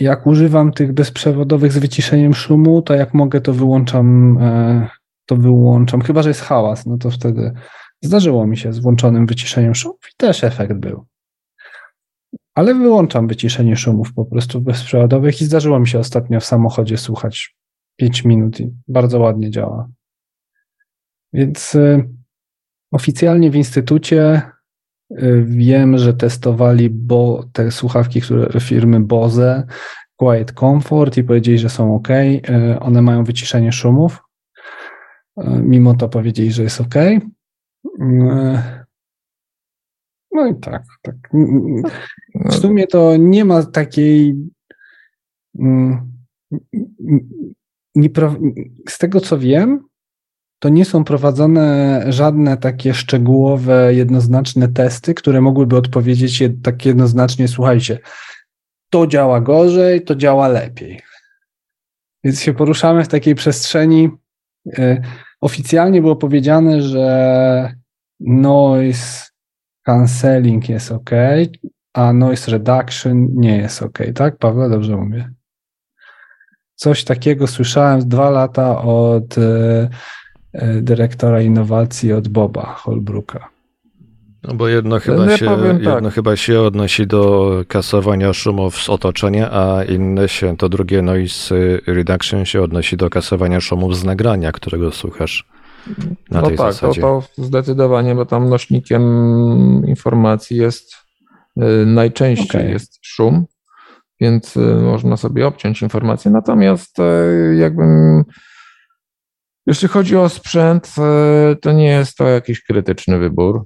E, jak używam tych bezprzewodowych z wyciszeniem szumu, to jak mogę, to wyłączam, e, to wyłączam. Chyba, że jest hałas, no to wtedy zdarzyło mi się z włączonym wyciszeniem szumów i też efekt był. Ale wyłączam wyciszenie szumów po prostu bezprzewodowych i zdarzyło mi się ostatnio w samochodzie słuchać 5 minut i bardzo ładnie działa. Więc y, oficjalnie w instytucie wiem, że testowali bo te słuchawki które, firmy Bose, Quiet Comfort i powiedzieli, że są ok. Y, one mają wyciszenie szumów. Y, mimo to powiedzieli, że jest ok. No i tak, tak. W sumie to nie ma takiej. Mm, z tego co wiem, to nie są prowadzone żadne takie szczegółowe, jednoznaczne testy, które mogłyby odpowiedzieć tak jednoznacznie, słuchajcie, to działa gorzej, to działa lepiej. Więc się poruszamy w takiej przestrzeni. E, oficjalnie było powiedziane, że noise cancelling jest ok, a noise reduction nie jest ok, tak? Paweł, dobrze mówię. Coś takiego słyszałem dwa lata od e, dyrektora innowacji od Boba Holbrooka. No bo jedno chyba, się, jedno tak. chyba się odnosi do kasowania szumów z otoczenia, a inne się, to drugie noise reduction się odnosi do kasowania szumów z nagrania, którego słuchasz. Na no tej tak, zasadzie. To, to zdecydowanie, bo tam nośnikiem informacji jest y, najczęściej okay. jest szum, więc y, można sobie obciąć informacje. Natomiast y, jakbym jeśli chodzi o sprzęt, to nie jest to jakiś krytyczny wybór.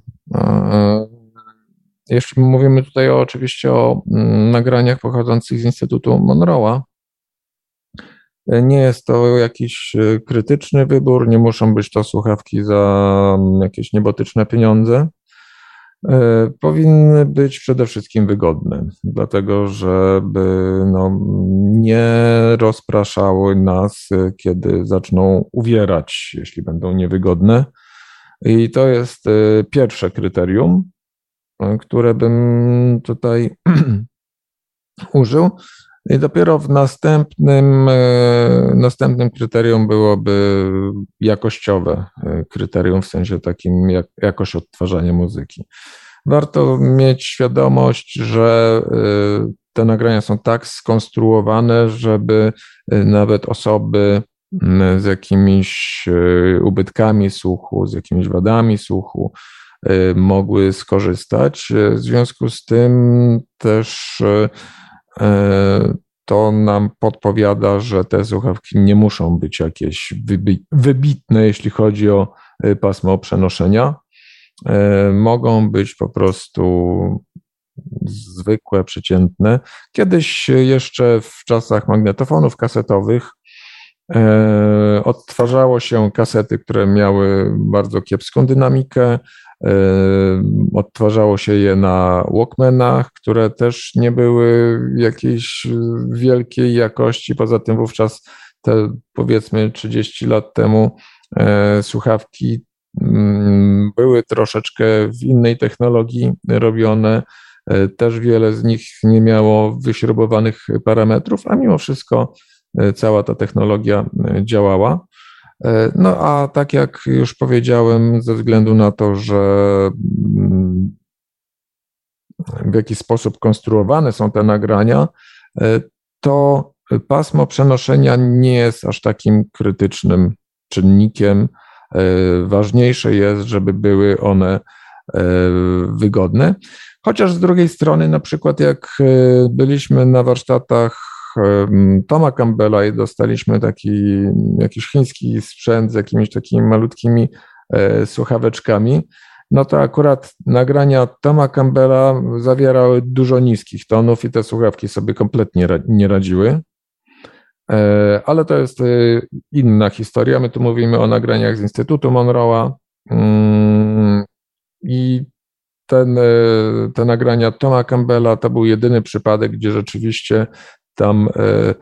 Jeśli mówimy tutaj o, oczywiście o mm, nagraniach pochodzących z Instytutu Monroe'a, nie jest to jakiś e, krytyczny wybór, nie muszą być to słuchawki za mm, jakieś niebotyczne pieniądze. E, powinny być przede wszystkim wygodne, dlatego żeby no, nie rozpraszały nas, e, kiedy zaczną uwierać, jeśli będą niewygodne. I to jest pierwsze kryterium, które bym tutaj użył. I dopiero w następnym, e, następnym kryterium byłoby jakościowe e, kryterium, w sensie takim jak, jakość odtwarzania muzyki. Warto mieć świadomość, że e, te nagrania są tak skonstruowane, żeby nawet osoby z jakimiś ubytkami słuchu, z jakimiś wadami słuchu mogły skorzystać. W związku z tym też to nam podpowiada, że te słuchawki nie muszą być jakieś wybitne, jeśli chodzi o e, pasmo przenoszenia. E, mogą być po prostu zwykłe, przeciętne. Kiedyś jeszcze w czasach magnetofonów kasetowych odtwarzało się kasety, które miały bardzo kiepską dynamikę, Odtwarzało się je na Walkmanach, które też nie były jakiejś wielkiej jakości. Poza tym wówczas te powiedzmy 30 lat temu e, słuchawki mm, były troszeczkę w innej technologii robione. E, też wiele z nich nie miało wyśrubowanych parametrów, a mimo wszystko e, cała ta technologia działała. E, no a tak jak już powiedziałem, ze względu na to, że mm, w jaki sposób konstruowane są te nagrania, e, to pasmo przenoszenia nie jest aż takim krytycznym czynnikiem. E, ważniejsze jest, żeby były one wygodne. Chociaż z drugiej strony, na przykład, jak byliśmy na warsztatach Toma Campbella i dostaliśmy taki jakiś chiński sprzęt z jakimiś takimi malutkimi e, słuchaweczkami, no to akurat nagrania Toma Campbella zawierały dużo niskich tonów i te słuchawki sobie kompletnie nie radziły. E, ale to jest e, inna historia. My tu mówimy o nagraniach z Instytutu Monroe'a mm, i ten, te nagrania Toma Campbella to był jedyny przypadek, gdzie rzeczywiście tam e,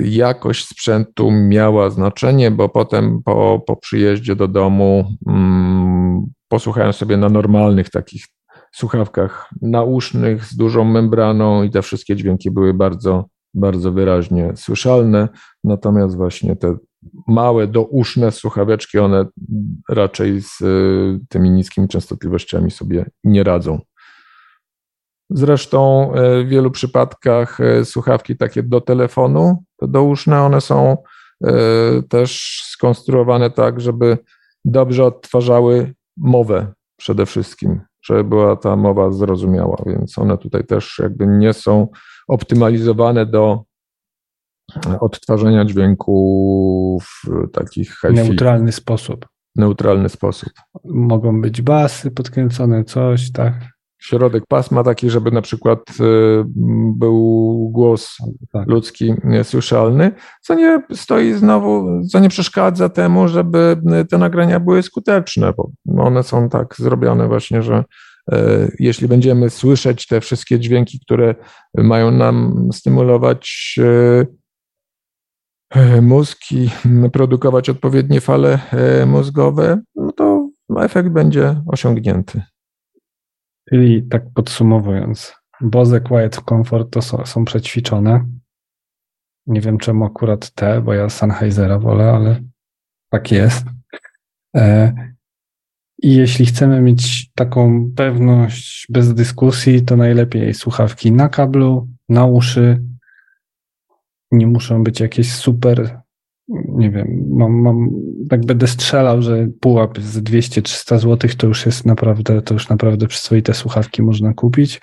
jakość sprzętu miała znaczenie, bo potem po, po przyjeździe do domu mm, posłuchałem sobie na normalnych takich słuchawkach nausznych z dużą membraną i te wszystkie dźwięki były bardzo, bardzo wyraźnie słyszalne. Natomiast właśnie te małe, douszne słuchaweczki, one raczej z e, tymi niskimi częstotliwościami sobie nie radzą. Zresztą e, w wielu przypadkach e, słuchawki takie do telefonu, to douszne, one są e, też skonstruowane tak, żeby dobrze odtwarzały mowę przede wszystkim, żeby była ta mowa zrozumiała, więc one tutaj też jakby nie są optymalizowane do odtwarzania dźwięku w takich hi Neutralny sposób. Neutralny sposób. Mogą być basy podkręcone, coś, tak? Środek pasma taki, żeby na przykład y, był głos tak. ludzki słyszalny, co nie stoi znowu, co nie przeszkadza temu, żeby te nagrania były skuteczne, bo one są tak zrobione właśnie, że e, jeśli będziemy słyszeć te wszystkie dźwięki, które mają nam stymulować e, e, mózg i produkować odpowiednie fale mózgowe, no to efekt będzie osiągnięty. Czyli tak podsumowując, Bose Quiet Comfort to są, są przećwiczone. Nie wiem czemu akurat te, bo ja Sennheisera wolę, ale tak jest. E, I jeśli chcemy mieć taką pewność bez dyskusji, to najlepiej słuchawki na kablu, na uszy. Nie muszą być jakieś super, nie wiem, mam, mam tak będę strzelał, że pułap z 200-300 zł to już jest naprawdę, to już naprawdę przyzwoite słuchawki można kupić.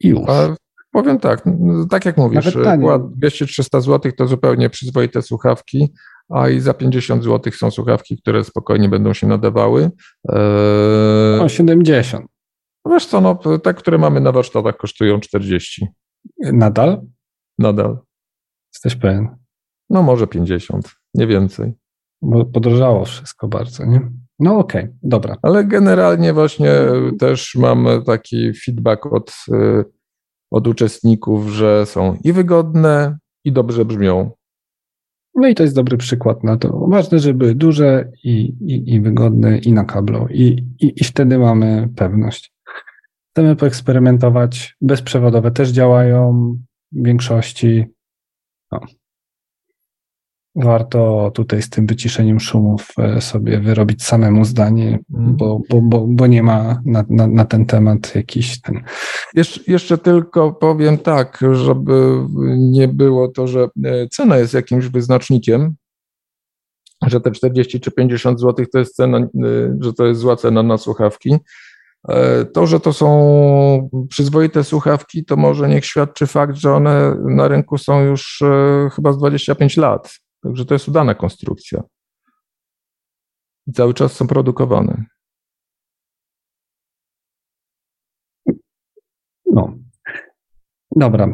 I już. A powiem tak, tak jak mówisz, pułap 200-300 zł to zupełnie przyzwoite słuchawki a i za 50 zł są słuchawki, które spokojnie będą się nadawały. Eee, o 70. Wiesz co, no, te, które mamy na warsztatach kosztują 40. Nadal? Nadal. Jesteś pewien? No może 50, nie więcej. Bo podrożało wszystko bardzo, nie? No okej, okay, dobra. Ale generalnie właśnie też mam taki feedback od, y, od uczestników, że są i wygodne, i dobrze brzmią. No i to jest dobry przykład na to. Ważne, żeby duże i, i, i wygodne i na kablu. I, i, I wtedy mamy pewność. Chcemy poeksperymentować. Bezprzewodowe też działają w większości. No. Warto tutaj z tym wyciszeniem szumów e, sobie wyrobić samemu zdanie, mm. bo, bo, bo, bo nie ma na, na, na ten temat jakiś ten. Jeszcze, jeszcze tylko powiem tak, żeby nie było to, że e, cena jest jakimś wyznacznikiem, że te 40 czy 50 zł to jest cena, e, że to jest zła cena na słuchawki. To, że to są przyzwoite słuchawki, to może niech świadczy fakt, że one na rynku są już chyba z 25 lat. Także to jest udana konstrukcja. I cały czas są produkowane. No. Dobra.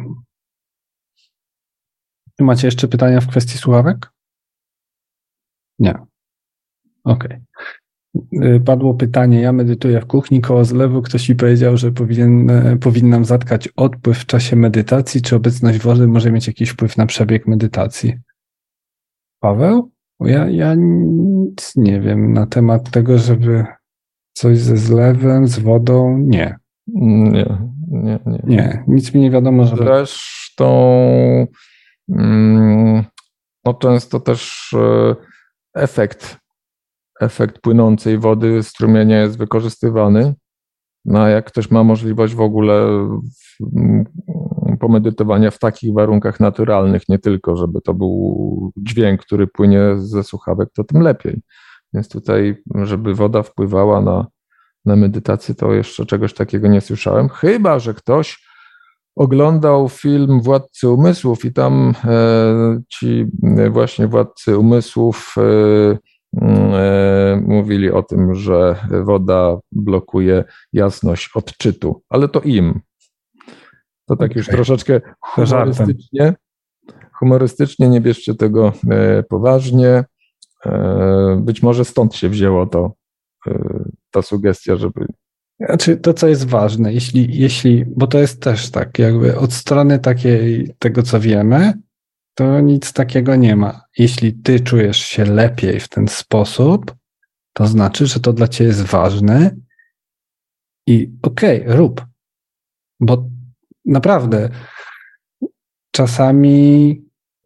Czy macie jeszcze pytania w kwestii słuchawek? Nie. Okej. Okay. Padło pytanie, ja medytuję w kuchni koło zlewu. Ktoś mi powiedział, że powinien, e, powinnam zatkać odpływ w czasie medytacji. Czy obecność wody może mieć jakiś wpływ na przebieg medytacji? Paweł? Ja, ja nic nie wiem na temat tego, żeby coś ze zlewem, z wodą. Nie. Nie, nie, nie. Nie, nic mi nie wiadomo, żeby... Zresztą mm, no często też e, efekt, efekt płynącej wody strumienia jest wykorzystywany. No a jak ktoś ma możliwość w ogóle pomedytowania w takich warunkach naturalnych, nie tylko, żeby to był dźwięk, który płynie ze słuchawek, to tym lepiej. Więc tutaj, żeby woda wpływała na, na medytację, to jeszcze czegoś takiego nie słyszałem. Chyba, że ktoś oglądał film Władcy Umysłów i tam e, ci właśnie władcy umysłów e, e, mówili o tym, że woda blokuje jasność odczytu, ale to im, to tak okay. już troszeczkę humorystycznie. Humorystycznie nie bierzcie tego e, poważnie. E, być może stąd się wzięło to, e, ta sugestia, żeby. Znaczy, to, co jest ważne, jeśli, jeśli, bo to jest też tak, jakby od strony takiej, tego co wiemy, to nic takiego nie ma. Jeśli ty czujesz się lepiej w ten sposób, to znaczy, że to dla ciebie jest ważne i okej, okay, rób. Bo naprawdę czasami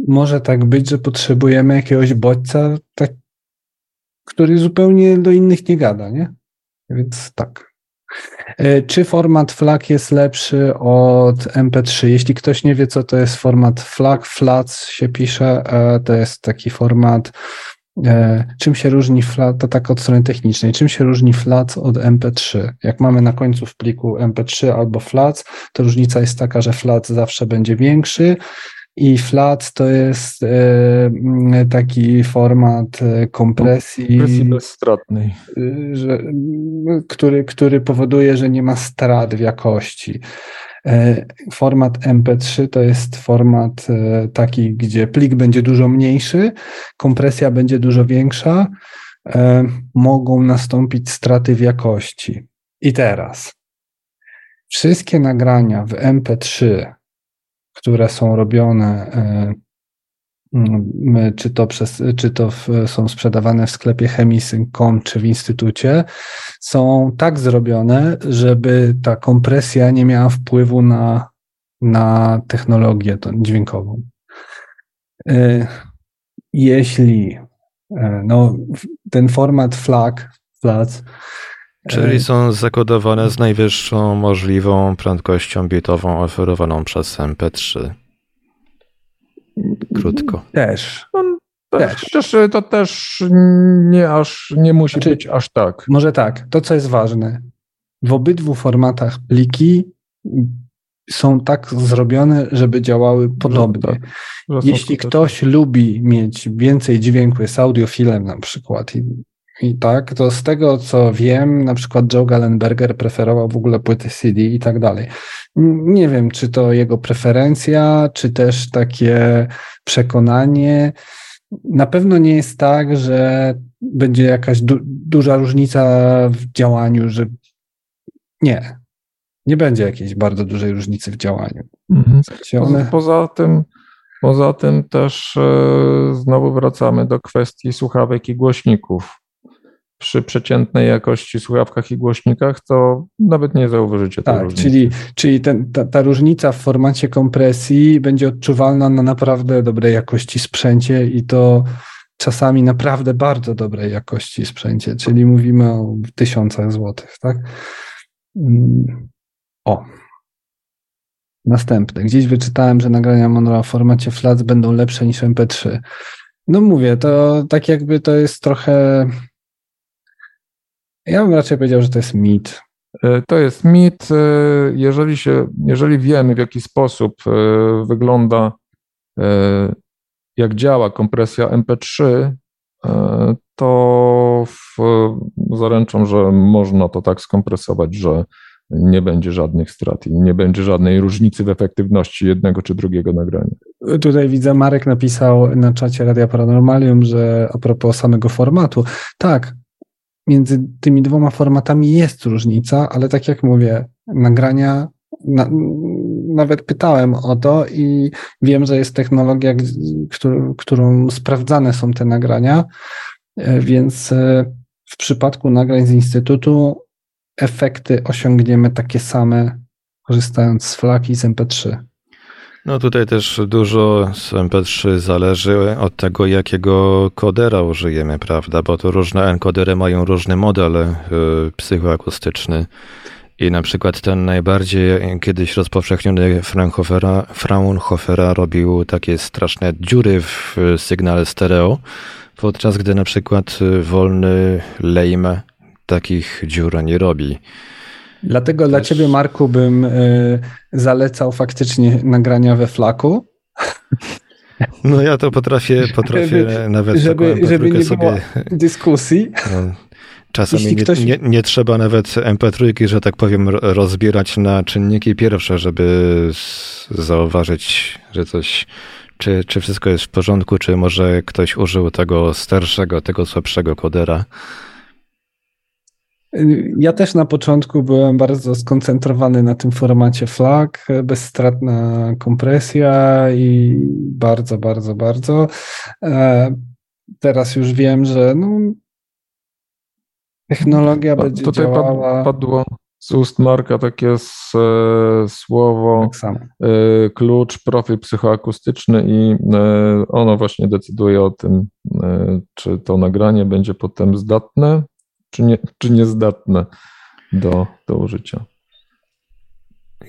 może tak być, że potrzebujemy jakiegoś bodźca, tak, który zupełnie do innych nie gada, nie? Więc tak. E, czy format FLAC jest lepszy od MP3? Jeśli ktoś nie wie, co to jest format FLAC, FLAC się pisze, e, to jest taki format czym się różni flat, to tak od strony technicznej, czym się różni flat od MP3? Jak mamy na końcu w pliku MP3 albo flat, to różnica jest taka, że flat zawsze będzie większy i flat to jest e, taki format e, kompresji, kompresji bezstratnej, że, który, który powoduje, że nie ma strat w jakości. E, format MP3 to jest format e, taki, gdzie plik będzie dużo mniejszy, kompresja będzie dużo większa, e, mogą nastąpić straty w jakości. I teraz wszystkie nagrania w MP3, które są robione czy to, przez, czy to w, są sprzedawane w sklepie chemisyn.com czy w instytucie, są tak zrobione, żeby ta kompresja nie miała wpływu na, na technologię dźwiękową. E, jeśli no, ten format FLAC, FLAC Czyli są zakodowane z najwyższą możliwą prędkością bitową oferowaną przez MP3. Krótko. Też. No, też. Chociaż to też nie aż nie musi znaczy, być aż tak. Może tak, to co jest ważne. W obydwu formatach pliki są tak zrobione, żeby działały podobnie. Tak, Jeśli ktoś lubi mieć więcej dźwięku, jest audiofilem na przykład i i tak, to z tego co wiem, na przykład Joe Gallenberger preferował w ogóle płyty CD i tak dalej. Nie wiem, czy to jego preferencja, czy też takie przekonanie. Na pewno nie jest tak, że będzie jakaś du duża różnica w działaniu, że nie. Nie będzie jakiejś bardzo dużej różnicy w działaniu. Mhm. One... Poza tym, poza tym też e, znowu wracamy do kwestii słuchawek i głośników przy przeciętnej jakości słuchawkach i głośnikach, to nawet nie zauważycie tak, tej różnicy. Czyli, czyli ten, ta, ta, różnica w formacie kompresji będzie odczuwalna na naprawdę dobrej jakości sprzęcie i to czasami naprawdę bardzo dobrej jakości sprzęcie, czyli mówimy o tysiącach złotych, tak? Mm. O. Następne. Gdzieś wyczytałem, że nagrania Monroe w formacie FLAC będą lepsze niż MP3. No mówię, to tak jakby to jest trochę ja bym raczej powiedział, że to jest mit. E, to jest mit. E, jeżeli, się, jeżeli wiemy, w jaki sposób e, wygląda, jak działa kompresja MP3, to w, zaręczam, że można to tak skompresować, że nie będzie żadnych strat i nie będzie żadnej różnicy w efektywności jednego czy drugiego nagrania. Tutaj widzę, Marek napisał na czacie Radia Paranormalium, że a propos samego formatu, tak, między tymi dwoma formatami jest różnica, ale tak jak mówię, nagrania, na, nawet pytałem o to i wiem, że jest technologia, którą, którą sprawdzane są te nagrania, e, więc e, w przypadku nagrań z Instytutu efekty osiągniemy takie same, korzystając z FLAC i z MP3. No tutaj też dużo z MP3 zależy od tego, jakiego kodera użyjemy, prawda? Bo to różne encodery mają różny model y, psychoakustyczny. I na przykład ten najbardziej kiedyś rozpowszechniony Fraunhofera, Fraunhofera robił takie straszne dziury w sygnale stereo, podczas gdy na przykład wolny lame takich dziur nie robi. Dlatego Też... dla ciebie, Marku, bym y, zalecał faktycznie nagrania we flaku. No ja to potrafię, potrafię żeby, nawet żeby, taką żeby nie sobie... dyskusji. No, czasami ktoś... nie, nie, nie, trzeba nawet MP3, że tak powiem, rozbierać na czynniki pierwsze, żeby zauważyć, że coś, czy, czy wszystko jest w porządku, czy może ktoś użył tego starszego, tego słabszego kodera. Ja też na początku byłem bardzo skoncentrowany na tym formacie flag, bezstratna kompresja i bardzo, bardzo, bardzo. E, teraz już wiem, że no, technologia będzie Tutaj działała. Padło z ust Marka takie e, słowo, tak e, klucz, profil psychoakustyczny i ono właśnie decyduje o tym, czy to nagranie będzie potem zdatne czy, nie, czy niezdatne do, do użycia.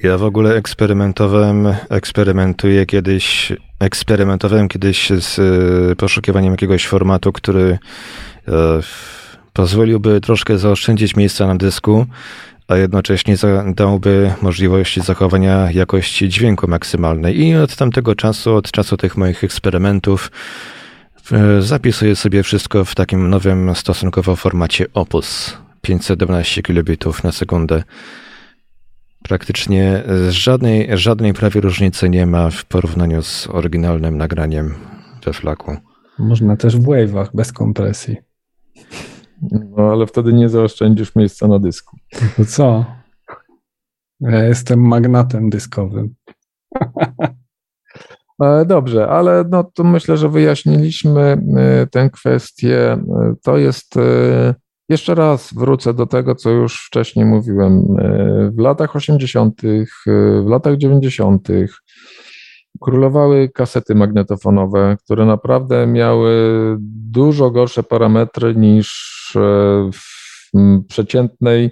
Ja w ogóle eksperymentowałem, eksperymentuję kiedyś, eksperymentowałem kiedyś z e, poszukiwaniem jakiegoś formatu, który e, pozwoliłby troszkę zaoszczędzić miejsca na dysku, a jednocześnie dałby możliwość zachowania jakości dźwięku maksymalnej. I od tamtego czasu, od czasu tych moich eksperymentów, zapisuję sobie wszystko w takim nowym stosunkowo formacie Opus 512 kilobitów na sekundę. Praktycznie żadnej, żadnej prawie różnicy nie ma w porównaniu z oryginalnym nagraniem we flaku. Można też w wave'ach bez kompresji. No ale wtedy nie zaoszczędzisz miejsca na dysku. To co? Ja jestem magnatem dyskowym. E, dobrze, ale no to myślę, że wyjaśniliśmy e, tę kwestię. E, to jest, jeszcze raz wrócę do tego, co już wcześniej mówiłem. W latach 80., w latach 90. królowały kasety magnetofonowe, które naprawdę miały dużo gorsze parametry niż w przeciętnej,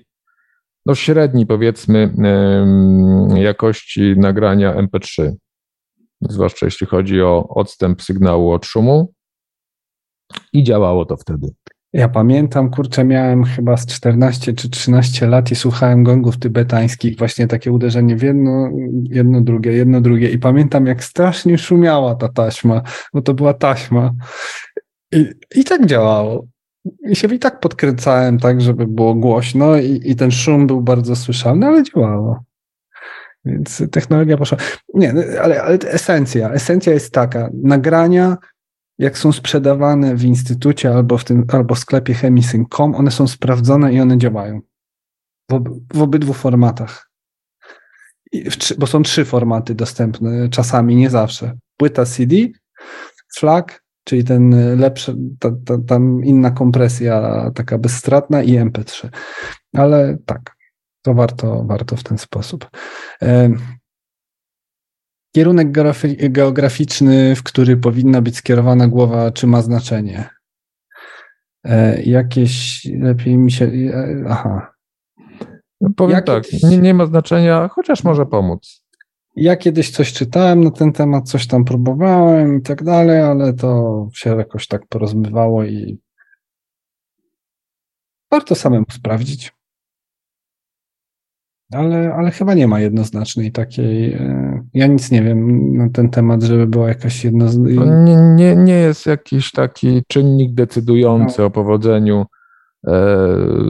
no średniej powiedzmy jakości nagrania MP3 zwłaszcza jeśli chodzi o odstęp sygnału od szumu. I działało to wtedy. Ja pamiętam, kurczę, miałem chyba z 14 czy 13 lat i słuchałem gongów tybetańskich, właśnie takie uderzenie w jedno, jedno drugie, jedno drugie. I pamiętam, jak strasznie szumiała ta taśma, bo to była taśma. I, i tak działało. I się i tak podkręcałem tak, żeby było głośno i, i ten szum był bardzo słyszalny, ale działało. Więc technologia poszła. Nie, ale, ale esencja. Esencja jest taka. Nagrania, jak są sprzedawane w instytucie albo w, tym, albo w sklepie chemisyn.com, one są sprawdzone i one działają. W, ob, w obydwu formatach. W, bo są trzy formaty dostępne, czasami nie zawsze. Płyta CD, FLAC, czyli ten lepszy, ta, ta, tam inna kompresja taka bezstratna i MP3. Ale tak, to warto, warto w ten sposób. Kierunek geograficzny, w który powinna być skierowana głowa, czy ma znaczenie? E, jakieś lepiej mi się. E, aha. No powiem ja tak, kiedyś, nie, nie ma znaczenia, chociaż może pomóc. Ja kiedyś coś czytałem na ten temat, coś tam próbowałem i tak dalej, ale to się jakoś tak porozmywało i warto samemu sprawdzić. Ale, ale chyba nie ma jednoznacznej takiej. E, ja nic nie wiem na ten temat, żeby była jakaś jednoznaczna. Nie, nie, nie jest jakiś taki czynnik decydujący no. o powodzeniu e,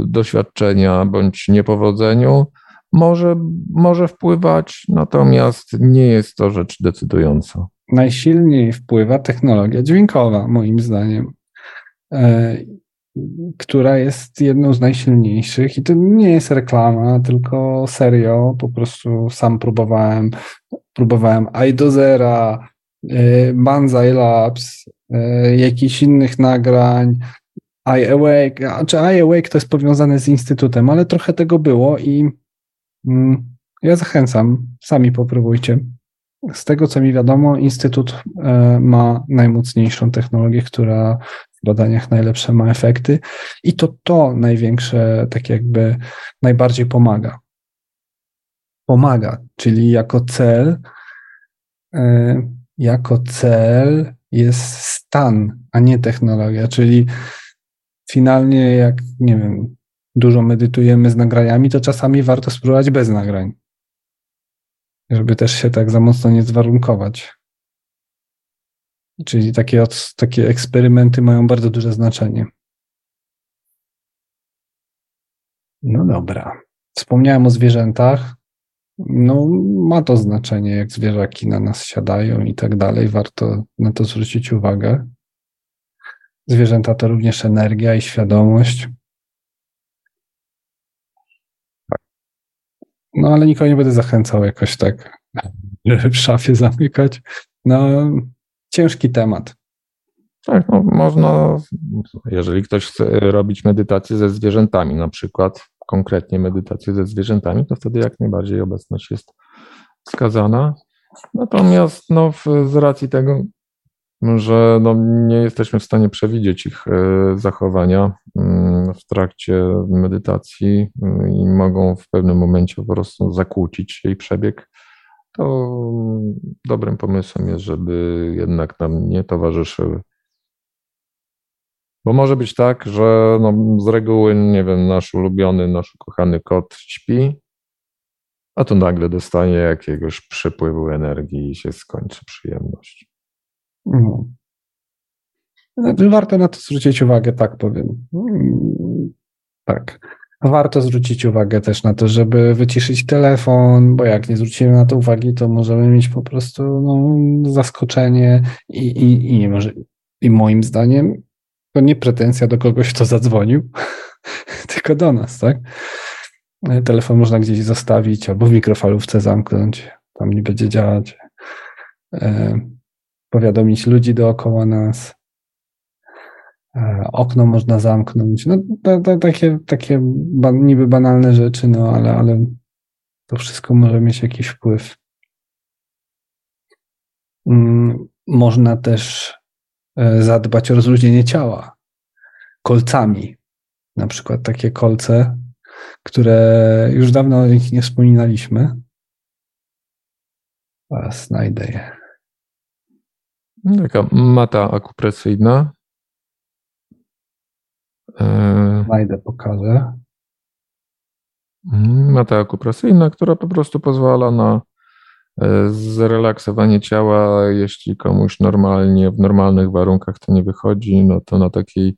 doświadczenia bądź niepowodzeniu. Może, może wpływać, natomiast nie jest to rzecz decydująca. Najsilniej wpływa technologia dźwiękowa, moim zdaniem. E, która jest jedną z najsilniejszych. I to nie jest reklama, tylko serio, po prostu sam próbowałem, próbowałem iDozera, y, Banzai Labs, y, jakichś innych nagrań, iAwake, czy iAwake to jest powiązane z Instytutem, ale trochę tego było i mm, ja zachęcam, sami popróbujcie. Z tego, co mi wiadomo, Instytut y, ma najmocniejszą technologię, która badaniach najlepsze ma efekty i to to największe, tak jakby najbardziej pomaga. Pomaga, czyli jako cel, e, jako cel jest stan, a nie technologia, czyli finalnie jak, nie wiem, dużo medytujemy z nagraniami, to czasami warto spróbować bez nagrań, żeby też się tak za mocno nie zwarunkować. Czyli takie, takie eksperymenty mają bardzo duże znaczenie. No dobra. Wspomniałem o zwierzętach. No, ma to znaczenie, jak zwierzaki na nas siadają i tak dalej. Warto na to zwrócić uwagę. Zwierzęta to również energia i świadomość. No, ale nikogo nie będę zachęcał jakoś tak, żeby w szafie zamykać. No, ciężki temat. Tak, no, można, jeżeli ktoś chce robić medytację ze zwierzętami, na przykład konkretnie medytację ze zwierzętami, to wtedy jak najbardziej obecność jest wskazana. Natomiast no, z racji tego, że no, nie jesteśmy w stanie przewidzieć ich e, zachowania mm, w trakcie medytacji mm, i mogą w pewnym momencie po prostu zakłócić jej przebieg, to dobrym pomysłem jest, żeby jednak nam nie towarzyszyły. Bo może być tak, że no, z reguły, nie wiem, nasz ulubiony, nasz ukochany kot śpi, a tu nagle dostanie jakiegoś przepływu energii i się skończy przyjemność. Mhm. Warto na to zwrócić uwagę, tak powiem. Mm, tak. Warto zwrócić uwagę też na to, żeby wyciszyć telefon, bo jak nie zwrócimy na to uwagi, to możemy mieć po prostu no, zaskoczenie i, i, i, może, i moim zdaniem to nie pretensja do kogoś, kto zadzwonił, tylko do nas, tak? Telefon można gdzieś zostawić albo w mikrofalówce zamknąć, tam nie będzie działać. E, powiadomić ludzi dookoła nas. E, okno można zamknąć. No, to, to takie, takie niby banalne rzeczy, no ale, ale to wszystko może mieć jakiś wpływ. Mm, można też e, zadbać o rozluźnienie ciała kolcami. Na przykład takie kolce, które już dawno ich nie wspominaliśmy. A znajdę je. Taka mata akupresyjna. E, znajdę, pokażę. Mhm, mata akupresyjna, która po prostu pozwala na e, zrelaksowanie ciała. Jeśli komuś normalnie, w normalnych warunkach to nie wychodzi, no to na takiej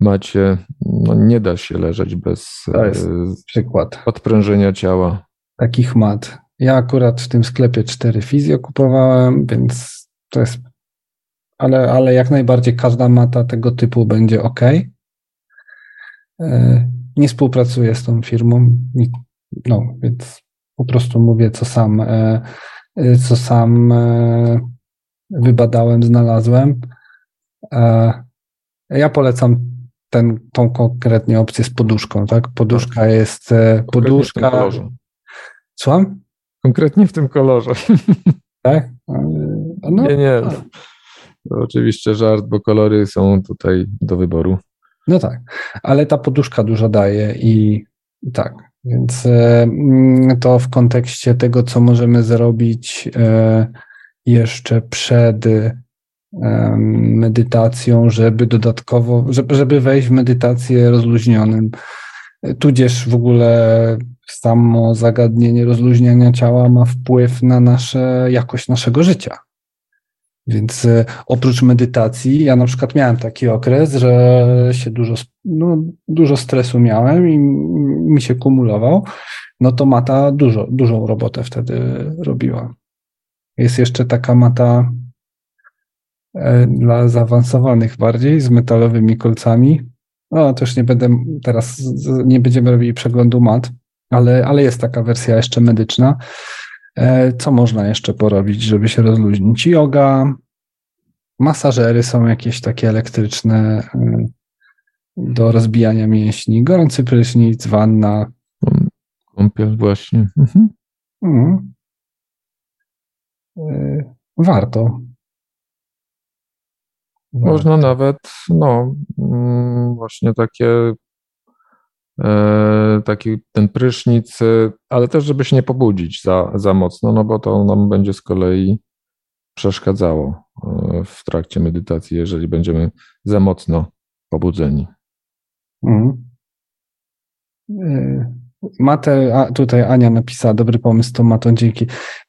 macie, no nie da się leżeć bez to jest przykład. odprężenia ciała. Takich mat. Ja akurat w tym sklepie cztery fizjo kupowałem, więc to jest. Ale, ale jak najbardziej każda mata tego typu będzie ok. E, nie współpracuję z tą firmą, no więc po prostu mówię, co sam, e, e, co sam wybadałem, znalazłem. Ja polecam ten, tą konkretnie opcję z poduszką, tak? Poduszka tak. jest poduszka. Słucham? Konkretnie w tym kolorze. Tak? No, nie, nie. To oczywiście żart, bo kolory są tutaj do wyboru. No tak, ale ta poduszka dużo daje i tak, więc e, mm, to w kontekście tego, co możemy zrobić e, jeszcze przed medytacją, żeby dodatkowo, żeby wejść w medytację rozluźnionym. Tudzież w ogóle samo zagadnienie rozluźniania ciała ma wpływ na nasze, jakość naszego życia. Więc e, oprócz medytacji, ja na przykład miałem taki okres, że się dużo, no, dużo stresu miałem i mi się kumulował, no to mata dużo, dużą robotę wtedy robiła. Jest jeszcze taka mata e, dla zaawansowanych bardziej, z metalowymi kolcami. No, też nie będę teraz, nie będziemy robili przeglądu mat, ale, ale jest taka wersja jeszcze medyczna. E, co można jeszcze porobić, żeby się rozluźnić? Yoga, masażery są jakieś takie elektryczne e, do rozbijania mięśni, gorący prysznic, wanna. Kąpiel właśnie. Mhm. Mhm. E, warto. Można Warto. nawet, no, mm, właśnie takie taki ten prysznic, ale też żeby się nie pobudzić za, za mocno, no bo to nam będzie z kolei przeszkadzało e, w trakcie medytacji, jeżeli będziemy za mocno pobudzeni. Mhm. E, Matę, a tutaj Ania napisała, dobry pomysł to Mato, dzięki.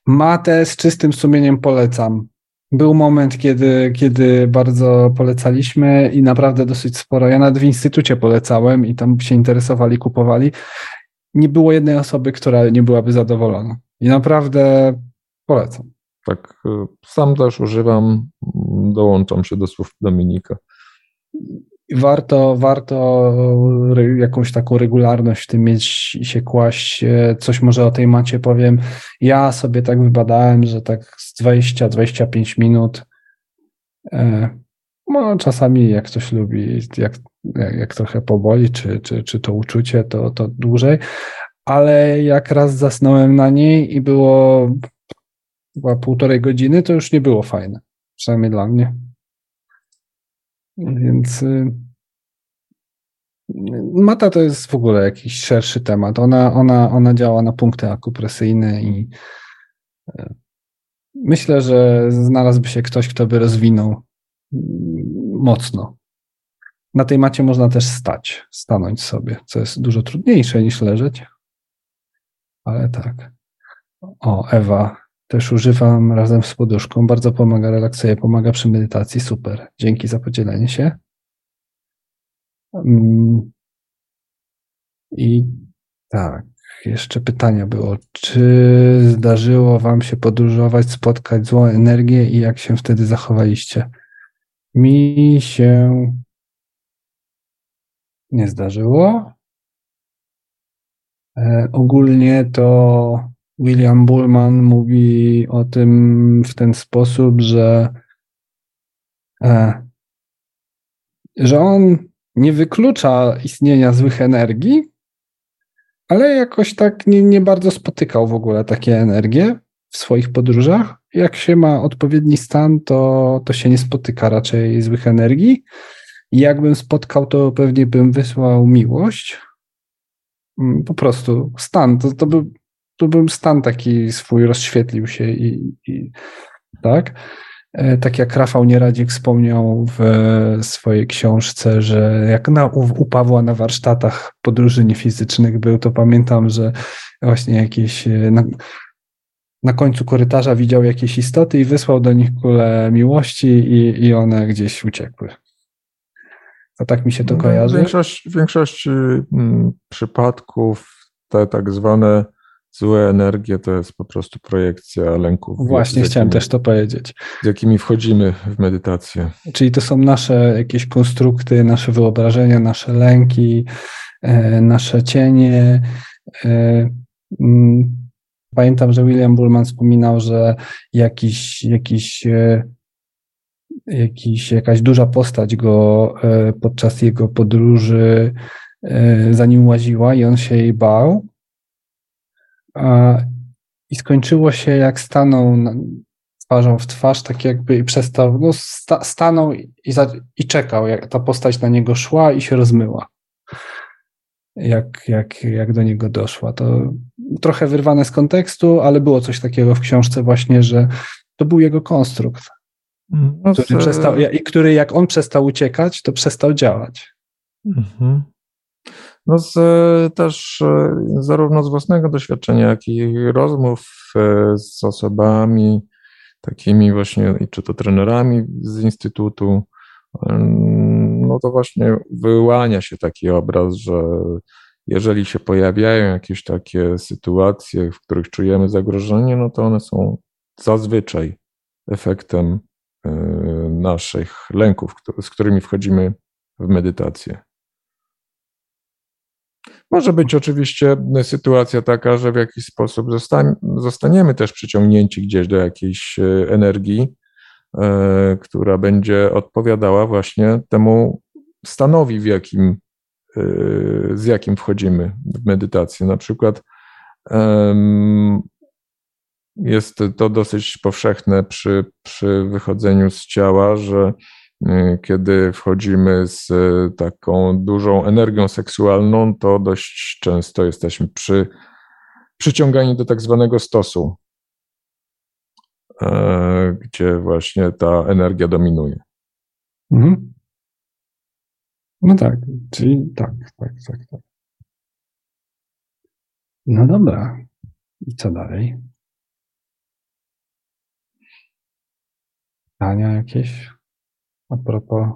Matę z czystym sumieniem polecam. Był moment, kiedy, kiedy bardzo polecaliśmy i naprawdę dosyć sporo. Ja nawet w instytucie polecałem i tam się interesowali, kupowali. Nie było jednej osoby, która nie byłaby zadowolona. I naprawdę polecam. Tak, y, sam też używam, dołączam się do słów Dominika warto, warto jakąś taką regularność w tym mieć i się kłaść. E, coś może o tej macie powiem. Ja sobie tak wybadałem, że tak z 20-25 minut. E, no, czasami jak ktoś lubi, jak, jak trochę poboli, czy, czy, czy to uczucie, to, to dłużej. Ale jak raz zasnąłem na niej i było chyba półtorej godziny, to już nie było fajne. Przynajmniej dla mnie. Więc y, mata to jest w ogóle jakiś szerszy temat. Ona, ona, ona działa na punkty akupresyjne i y, myślę, że znalazłby się ktoś, kto by rozwinął mm, mocno. Na tej macie można też stać, stanąć sobie, co jest dużo trudniejsze niż leżeć. Ale tak. O, Ewa też używam razem z poduszką. Bardzo pomaga, relaksuje, pomaga przy medytacji. Super. Dzięki za podzielenie się. Mm. I tak, jeszcze pytania było. Czy zdarzyło Wam się podróżować, spotkać złą energię i jak się wtedy zachowaliście? Mi się nie zdarzyło. E, ogólnie to William Bullman mówi o tym w ten sposób, że e, że on nie wyklucza istnienia złych energii, ale jakoś tak nie, nie bardzo spotykał w ogóle takie energie w swoich podróżach. Jak się ma odpowiedni stan, to, to się nie spotyka raczej złych energii. Jakbym spotkał, to pewnie bym wysłał miłość. Po prostu stan. To, to, by, to bym stan taki swój rozświetlił się i, i tak. E, tak jak Rafał Nieradzik wspomniał w swojej książce, że jak na, u, Pawła na warsztatach podróży niefizycznych był, to pamiętam, że właśnie jakieś e, na, na końcu korytarza widział jakieś istoty i wysłał do nich kulę miłości i, i one gdzieś uciekły. To tak mi się to no, kojarzy. Większość, w większości mm, przypadków te tak zwane złe energie to jest po prostu projekcja lęków. Właśnie, chciałem też to powiedzieć. Z jakimi wchodzimy w medytację. Czyli to są nasze jakieś konstrukty, nasze wyobrażenia, nasze lęki, e, nasze cienie. E, mm, pamiętam, że William Bullman wspominał, że jakiś, jakiś, e, jakiś, jakaś duża postać go podczas jego podróży za nim łaziła i on się jej bał i skończyło się jak stanął twarzą w twarz, tak jakby i przestał, no sta, stanął i, za, i czekał, jak ta postać na niego szła i się rozmyła. Jak, jak, jak do niego doszła. To trochę wyrwane z kontekstu, ale było coś takiego w książce właśnie, że to był jego konstrukt, no, który, przestał, i który jak on przestał uciekać, to przestał działać. Mhm. No z, e, też e, zarówno z własnego doświadczenia, jak i rozmów e, z osobami takimi właśnie, czy to trenerami z instytutu, no to właśnie wyłania się taki obraz, że jeżeli się pojawiają jakieś takie sytuacje, w których czujemy zagrożenie, no to one są zazwyczaj efektem naszych lęków, z którymi wchodzimy w medytację. Może być oczywiście sytuacja taka, że w jakiś sposób zostaniemy też przyciągnięci gdzieś do jakiejś e, energii, e, która będzie odpowiadała właśnie temu stanowi, w jakim, e, z jakim wchodzimy w medytację. Na przykład jest to dosyć powszechne przy, przy wychodzeniu z ciała, że kiedy wchodzimy z y, taką dużą energią seksualną, to dość często jesteśmy przy, przyciągani do tak zwanego stosu, e, gdzie właśnie ta energia dominuje. Mhm. No tak, czyli tak, tak, tak, tak. No dobra. I co dalej? Pytania jakieś? A propos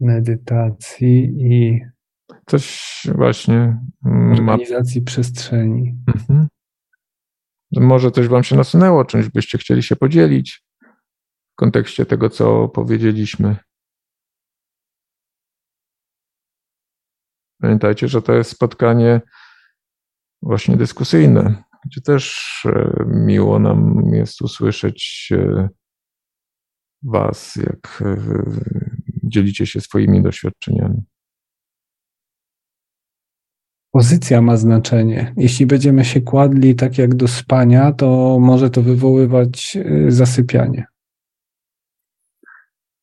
medytacji i coś właśnie organizacji ma... przestrzeni. Mhm. Może coś Wam się nasunęło, czymś byście chcieli się podzielić w kontekście tego, co powiedzieliśmy. Pamiętajcie, że to jest spotkanie właśnie dyskusyjne, gdzie też e, miło nam jest usłyszeć e, Was, jak e, dzielicie się swoimi doświadczeniami. Pozycja ma znaczenie. Jeśli będziemy się kładli tak jak do spania, to może to wywoływać e, zasypianie.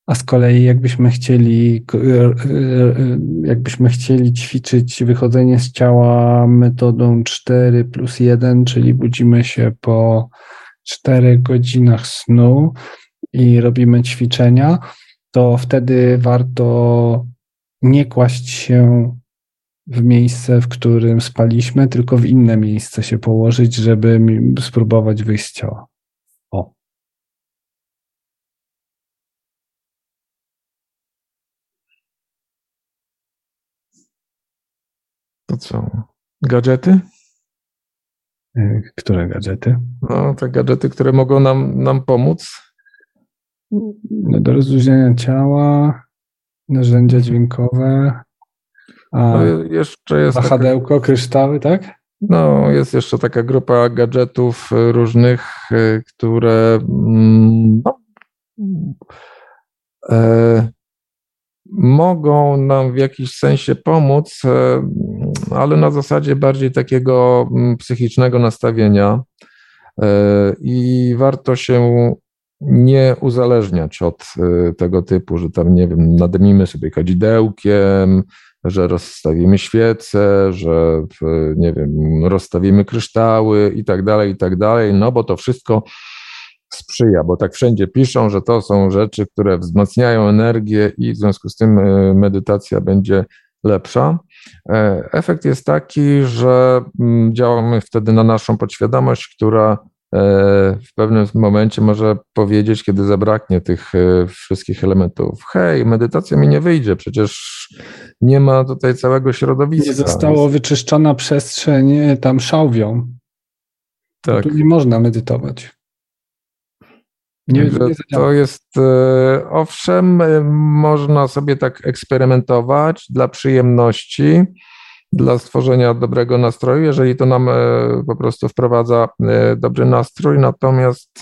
A z kolei jakbyśmy chcieli, e, jakbyśmy chcieli ćwiczyć wychodzenie z ciała metodą 4 plus 1, czyli budzimy się po 4 godzinach snu, i robimy ćwiczenia, to wtedy warto nie kłaść się w miejsce, w którym spaliśmy, tylko w inne miejsce się położyć, żeby spróbować wyjść z ciała. O. To co? Gadżety? E, które gadżety? No, te gadżety, które mogą nam, nam pomóc do rozluźnienia ciała, narzędzia dźwiękowe, a no jeszcze jest wahadełko, taka, kryształy, tak? No, jest jeszcze taka grupa gadżetów różnych, y, które mm, no, e, mogą nam w jakiś sensie pomóc, ale na zasadzie bardziej takiego mm, psychicznego nastawienia. I warto się nie uzależniać od e, tego typu, że tam, nie wiem, nadmimy sobie kadzidełkiem, że rozstawimy świece, że, nie wiem, rozstawimy kryształy i tak dalej, i tak dalej, no bo to wszystko sprzyja, bo tak wszędzie piszą, że to są rzeczy, które wzmacniają energię i w związku z tym e, medytacja będzie lepsza. E, efekt jest taki, że mm, działamy wtedy na naszą podświadomość, która w pewnym momencie może powiedzieć, kiedy zabraknie tych wszystkich elementów: Hej, medytacja mi nie wyjdzie, przecież nie ma tutaj całego środowiska. Nie zostało wyczyszczona przestrzeń tam szałwią. Tak. Tu nie można medytować. Nie, nie to jest, e, owszem, e, można sobie tak eksperymentować dla przyjemności, dla stworzenia dobrego nastroju, jeżeli to nam e, po prostu wprowadza dobry nastrój, natomiast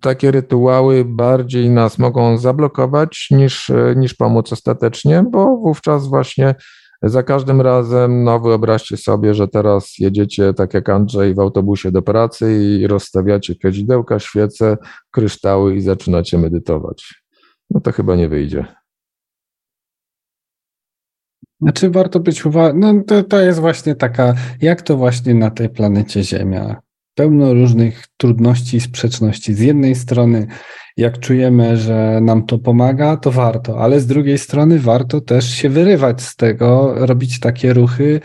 takie rytuały bardziej nas mogą zablokować niż, niż pomóc ostatecznie, bo wówczas właśnie za każdym razem, no wyobraźcie sobie, że teraz jedziecie tak jak Andrzej w autobusie do pracy i rozstawiacie kadzidełka, świece, kryształy i zaczynacie medytować. No to chyba nie wyjdzie. Znaczy warto być uważnym, no to, to jest właśnie taka, jak to właśnie na tej planecie Ziemia pełno różnych trudności i sprzeczności. Z jednej strony, jak czujemy, że nam to pomaga, to warto, ale z drugiej strony warto też się wyrywać z tego, robić takie ruchy,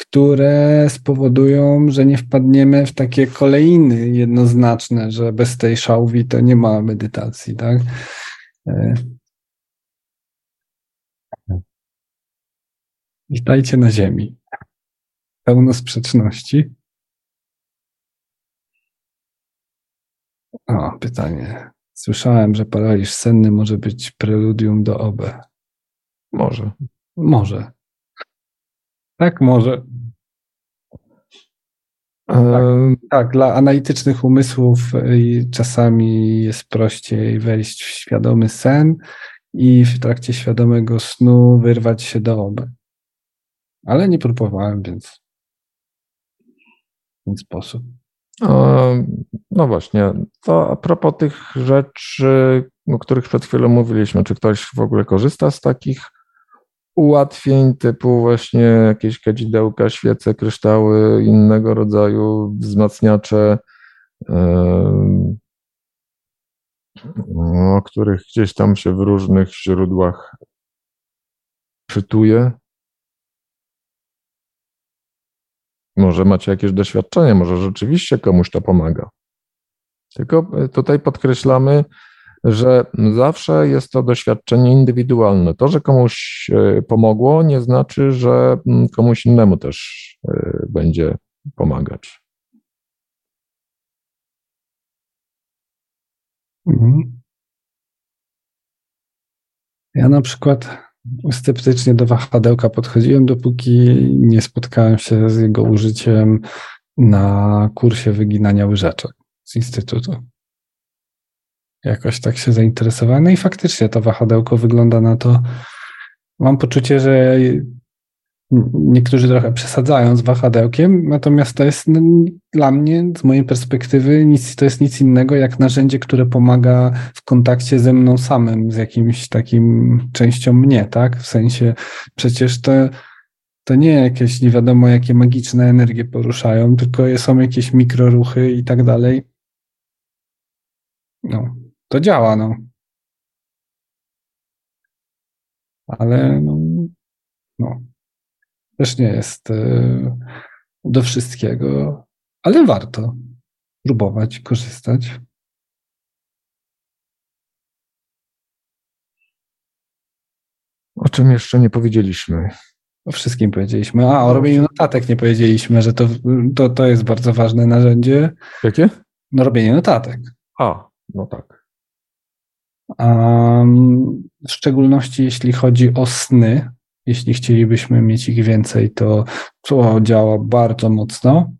które spowodują, że nie wpadniemy w takie kolejny jednoznaczne, że bez tej szałwi to nie ma medytacji, tak? Witajcie na Ziemi. Pełno sprzeczności. O, pytanie. Słyszałem, że paraliż senny może być preludium do OB. Może. Może. Tak, może. Tak, tak, dla analitycznych umysłów y, czasami jest prościej wejść w świadomy sen i w trakcie świadomego snu wyrwać się do OB. Ale nie próbowałem, więc w ten sposób. No właśnie, to a propos tych rzeczy, o których przed chwilą mówiliśmy, czy ktoś w ogóle korzysta z takich ułatwień typu właśnie jakieś kadzidełka, świece, kryształy, innego rodzaju wzmacniacze, o których gdzieś tam się w różnych źródłach czytuje? Może macie jakieś doświadczenie, może rzeczywiście komuś to pomaga. Tylko e, tutaj podkreślamy, że zawsze jest to doświadczenie indywidualne. To, że komuś e, pomogło, nie znaczy, że mm, komuś innemu też e, będzie pomagać. Mhm. Ja na przykład sceptycznie do wahadełka podchodziłem, dopóki nie spotkałem się z jego użyciem na kursie wyginania łyżeczek z Instytutu. Jakoś tak się zainteresowałem. No i faktycznie to wahadełko wygląda na to. Mam poczucie, że niektórzy trochę przesadzają z wahadełkiem, natomiast to jest no, dla mnie, z mojej perspektywy, nic, to jest nic innego jak narzędzie, które pomaga w kontakcie ze mną samym, z jakimś takim częścią mnie, tak? W sensie przecież to, to nie jakieś nie wiadomo jakie magiczne energie poruszają, tylko są jakieś mikroruchy i tak dalej. No, to działa, no. Ale no, no też nie jest e, do wszystkiego, ale warto próbować, korzystać. O czym jeszcze nie powiedzieliśmy? O wszystkim powiedzieliśmy. A, o robieniu notatek nie powiedzieliśmy, że to, to, to jest bardzo ważne narzędzie. Jakie? No robienie notatek. A, no tak. Um, w szczególności jeśli chodzi o sny, jeśli chcielibyśmy mieć ich więcej, to to działa bardzo mocno.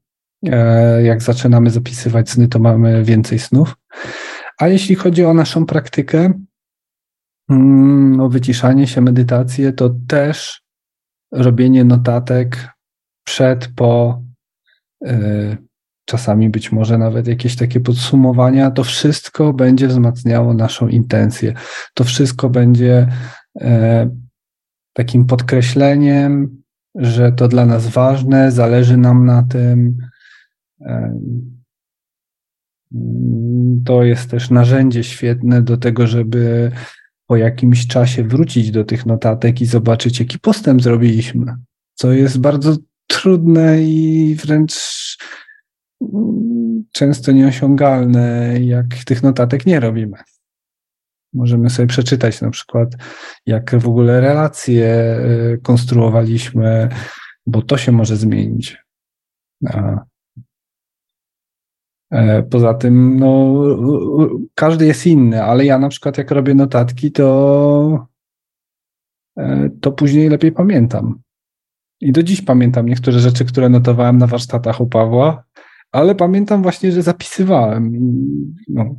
E, jak zaczynamy zapisywać sny, to mamy więcej snów. A jeśli chodzi o naszą praktykę, mm, o wyciszanie się, medytację, to też robienie notatek przed, po, y, czasami być może nawet jakieś takie podsumowania, to wszystko będzie wzmacniało naszą intencję. To wszystko będzie e, takim podkreśleniem, że to dla nas ważne, zależy nam na tym. To jest też narzędzie świetne do tego, żeby po jakimś czasie wrócić do tych notatek i zobaczyć, jaki postęp zrobiliśmy. Co jest bardzo trudne i wręcz często nieosiągalne, jak tych notatek nie robimy. Możemy sobie przeczytać na przykład, jak w ogóle relacje y, konstruowaliśmy, bo to się może zmienić. E, Poza tym, no, każdy jest inny, ale ja na przykład, jak robię notatki, to, e, to później lepiej pamiętam. I do dziś pamiętam niektóre rzeczy, które notowałem na warsztatach u Pawła, ale pamiętam właśnie, że zapisywałem. No.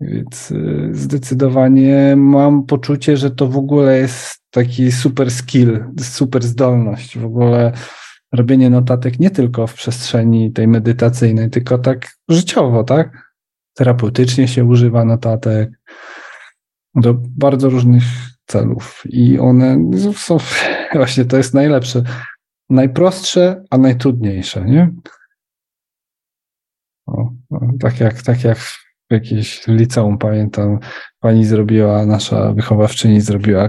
Więc y, zdecydowanie mam poczucie, że to w ogóle jest taki super skill, super zdolność. W ogóle robienie notatek nie tylko w przestrzeni tej medytacyjnej, tylko tak życiowo, tak? Terapeutycznie się używa notatek do bardzo różnych celów i one są, właśnie to jest najlepsze, najprostsze, a najtrudniejsze, nie? O, tak, jak, tak jak jakieś liceum, pamiętam, pani zrobiła, nasza wychowawczyni zrobiła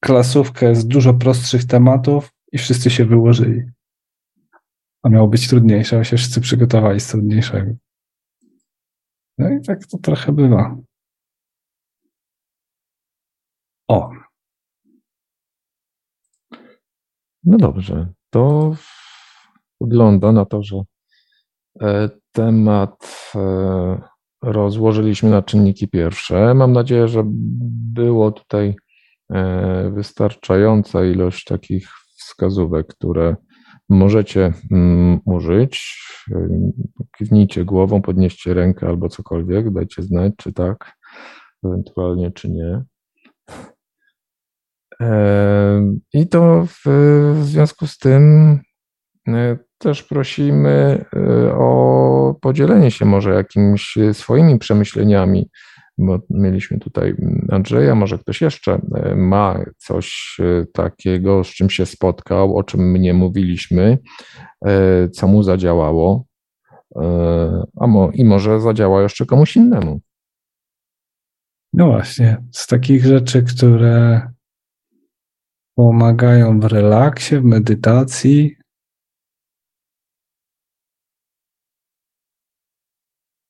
klasówkę z dużo prostszych tematów i wszyscy się wyłożyli. A miało być trudniejsze, a się wszyscy przygotowali z trudniejszego. No i tak to trochę bywa. O. No dobrze. To wygląda na to, że e, temat e, rozłożyliśmy na czynniki pierwsze. Mam nadzieję, że było tutaj e, wystarczająca ilość takich wskazówek, które możecie mm, użyć. Kiwnijcie głową, podnieście rękę albo cokolwiek, dajcie znać, czy tak, ewentualnie, czy nie. E, I to w, w związku z tym też prosimy y, o podzielenie się może jakimiś swoimi przemyśleniami, bo mieliśmy tutaj Andrzeja, może ktoś jeszcze y, ma coś y, takiego, z czym się spotkał, o czym nie mówiliśmy, co mu zadziałało, a mo, i może zadziała jeszcze komuś innemu. No właśnie, z takich rzeczy, które pomagają w relaksie, w medytacji,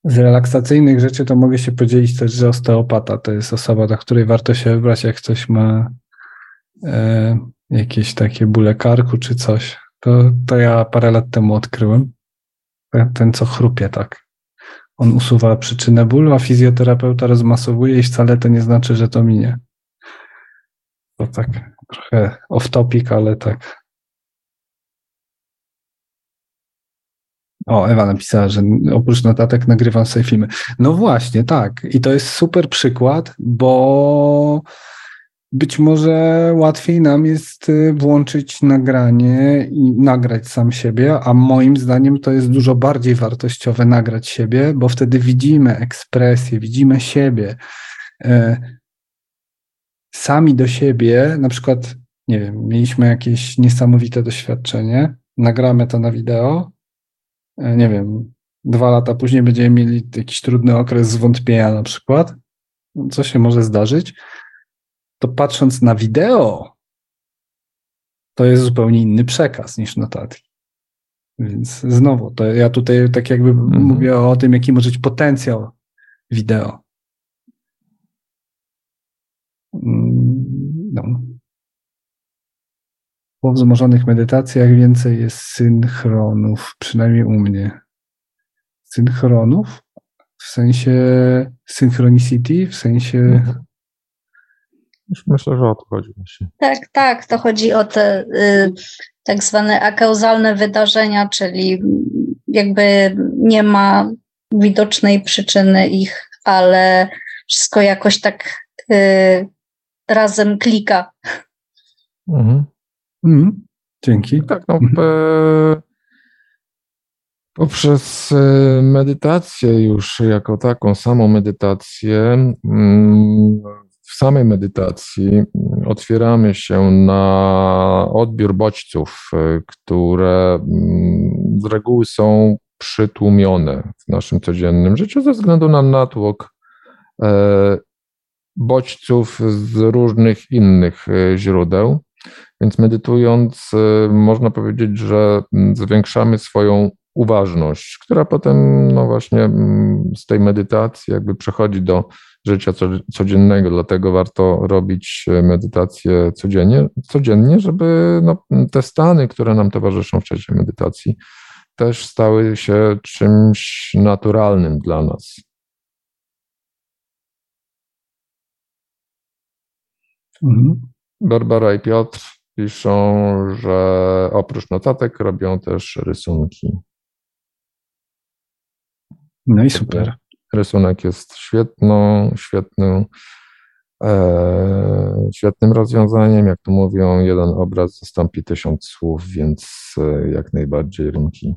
Z relaksacyjnych rzeczy to mogę się podzielić też, że osteopata to jest osoba, do której warto się wybrać, jak ktoś ma e, jakieś takie bóle karku czy coś. To, to ja parę lat temu odkryłem. Ten, co chrupie tak. On usuwa przyczynę bólu, a fizjoterapeuta rozmasowuje i wcale to nie znaczy, że to minie. To tak trochę off topic, ale tak O, Ewa napisała, że oprócz notatek nagrywam sobie filmy. No właśnie, tak. I to jest super przykład, bo być może łatwiej nam jest y, włączyć nagranie i nagrać sam siebie, a moim zdaniem to jest dużo bardziej wartościowe nagrać siebie, bo wtedy widzimy ekspresję, widzimy siebie. E, sami do siebie, na przykład, nie wiem, mieliśmy jakieś niesamowite doświadczenie, nagramy to na wideo, nie wiem, dwa lata później będziemy mieli jakiś trudny okres zwątpienia na przykład, co się może zdarzyć, to patrząc na wideo, to jest zupełnie inny przekaz niż notatki. Więc znowu, to ja tutaj tak jakby mhm. mówię o tym, jaki może być potencjał wideo. Po wzmożonych medytacjach więcej jest synchronów, przynajmniej u mnie. Synchronów? W sensie synchronicity, w sensie. Mhm. Już myślę, że o to chodzi właśnie. Tak, tak, to chodzi o te y, tak zwane akauzalne wydarzenia, czyli jakby nie ma widocznej przyczyny ich, ale wszystko jakoś tak y, razem klika. Mhm. Mhm. Dzięki. Tak, no, mhm. poprzez e, medytację już jako taką samą medytację, mm, w samej medytacji mm, otwieramy się na odbiór bodźców, e, które mm, z reguły są przytłumione w naszym codziennym życiu ze względu na natłok e, bodźców z różnych innych e, źródeł. Więc medytując, e, można powiedzieć, że mm, zwiększamy swoją uważność, która potem, no właśnie, mm, z tej medytacji jakby przechodzi do życia codziennego. Dlatego warto robić e, medytację codziennie, codziennie żeby no, te stany, które nam towarzyszą w czasie medytacji, też stały się czymś naturalnym dla nas. Mhm. Barbara i Piotr piszą, że oprócz notatek robią też rysunki. No i super. Rysunek jest świetną, świetną, e, świetnym rozwiązaniem. Jak to mówią, jeden obraz zastąpi tysiąc słów, więc e, jak najbardziej rynki.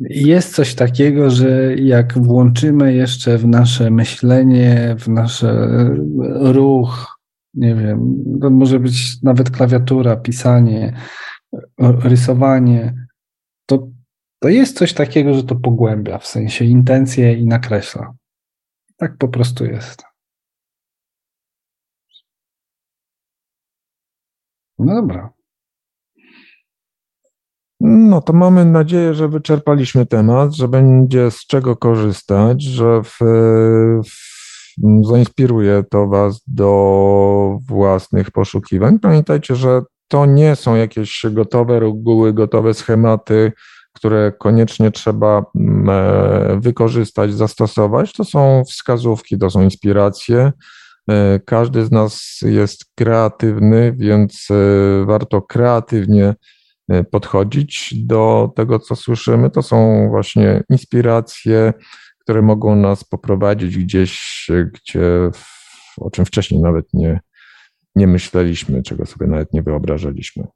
Jest coś takiego, że jak włączymy jeszcze w nasze myślenie, w nasz ruch, nie wiem, to może być nawet klawiatura, pisanie, rysowanie, to, to jest coś takiego, że to pogłębia, w sensie intencje i nakreśla. Tak po prostu jest. No dobra. No to mamy nadzieję, że wyczerpaliśmy temat, że będzie z czego korzystać, że w, w, zainspiruje to Was do własnych poszukiwań. Pamiętajcie, że to nie są jakieś gotowe reguły, gotowe schematy, które koniecznie trzeba mm, e, wykorzystać, zastosować. To są wskazówki, to są inspiracje. E, każdy z nas jest kreatywny, więc e, warto kreatywnie podchodzić do tego, co słyszymy. To są właśnie inspiracje, które mogą nas poprowadzić gdzieś, gdzie, o czym wcześniej nawet nie, nie myśleliśmy, czego sobie nawet nie wyobrażaliśmy.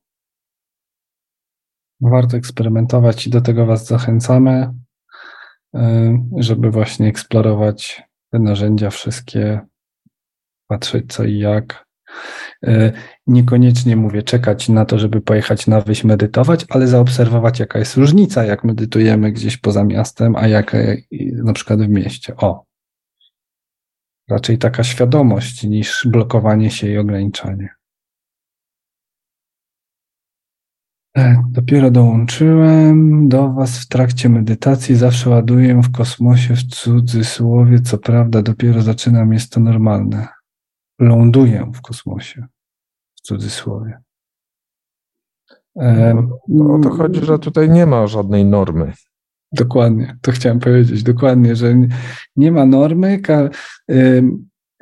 Warto eksperymentować i do tego Was zachęcamy, e, żeby właśnie eksplorować te narzędzia wszystkie, patrzeć co i jak, niekoniecznie mówię czekać na to, żeby pojechać na wyś medytować, ale zaobserwować, jaka jest różnica, jak medytujemy gdzieś poza miastem, a jak na przykład w mieście. O. Raczej taka świadomość niż blokowanie się i ograniczanie. E, dopiero dołączyłem do Was w trakcie medytacji. Zawsze ładuję w kosmosie w cudzysłowie. Co prawda, dopiero zaczynam, jest to normalne ląduję w kosmosie, w cudzysłowie. No, o to chodzi, że tutaj nie ma żadnej normy. Dokładnie, to chciałem powiedzieć, dokładnie, że nie ma normy.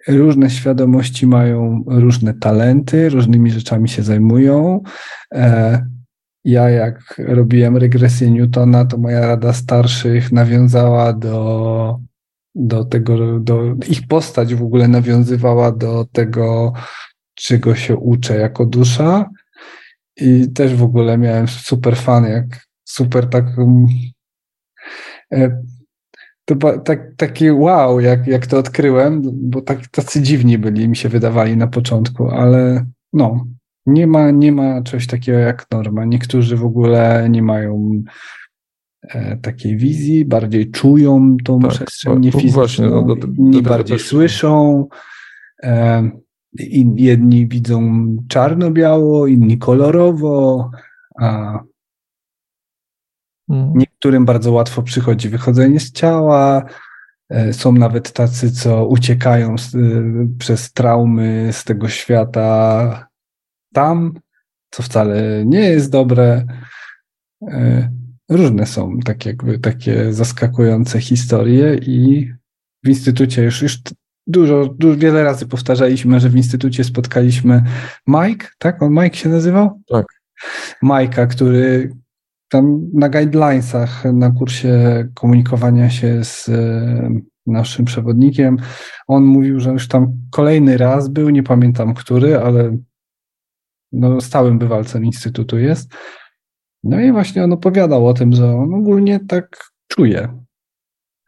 Różne świadomości mają różne talenty, różnymi rzeczami się zajmują. E, ja, jak robiłem regresję Newtona, to moja rada starszych nawiązała do do tego, do, ich postać w ogóle nawiązywała do tego, czego się uczę jako dusza. I też w ogóle miałem super fan, jak super tak. E, to tak, taki wow, jak, jak to odkryłem, bo tak, tacy dziwni byli, mi się wydawali na początku, ale no, nie ma, nie ma czegoś takiego jak norma. Niektórzy w ogóle nie mają takiej wizji, bardziej czują tą tak, przestrzeń niefizyczną, właśnie, no, do, do, inni bardziej też... słyszą. E, jedni widzą czarno-biało, inni kolorowo, a hmm. niektórym bardzo łatwo przychodzi wychodzenie z ciała. E, są nawet tacy, co uciekają z, przez traumy z tego świata tam, co wcale nie jest dobre różne są tak jakby takie zaskakujące historie i w instytucie już, już dużo, dużo, wiele razy powtarzaliśmy, że w instytucie spotkaliśmy Mike, tak? On Mike się nazywał? Tak. Majka, który tam na guidelinesach, na kursie komunikowania się z e, naszym przewodnikiem, on mówił, że już tam kolejny raz był, nie pamiętam który, ale no, stałym bywalcem Instytutu jest. No i właśnie on opowiadał o tym, że on ogólnie tak czuje,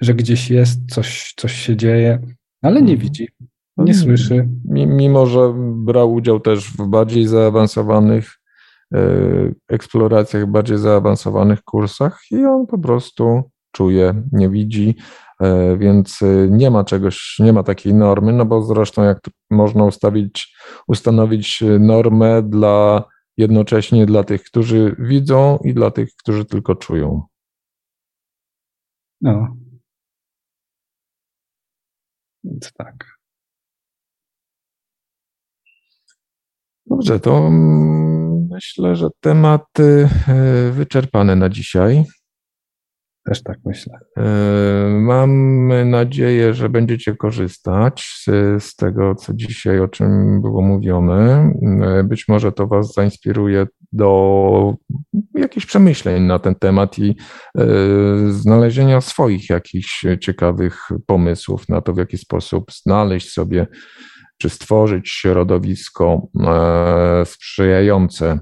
że gdzieś jest, coś, coś się dzieje, ale nie mhm. widzi, nie mhm. słyszy. Mimo, że brał udział też w bardziej zaawansowanych e, eksploracjach, bardziej zaawansowanych kursach i on po prostu czuje, nie widzi, e, więc nie ma czegoś, nie ma takiej normy, no bo zresztą jak można ustawić, ustanowić normę dla jednocześnie dla tych, którzy widzą i dla tych, którzy tylko czują. No. Więc tak. Dobrze, to myślę, że tematy e, wyczerpane na dzisiaj. Też tak myślę. E, mam nadzieję, że będziecie korzystać z, z, tego, co dzisiaj, o czym było mówione. E, być może to Was zainspiruje do jakichś przemyśleń na ten temat i e, znalezienia swoich jakichś ciekawych pomysłów na to, w jaki sposób znaleźć sobie czy stworzyć środowisko sprzyjające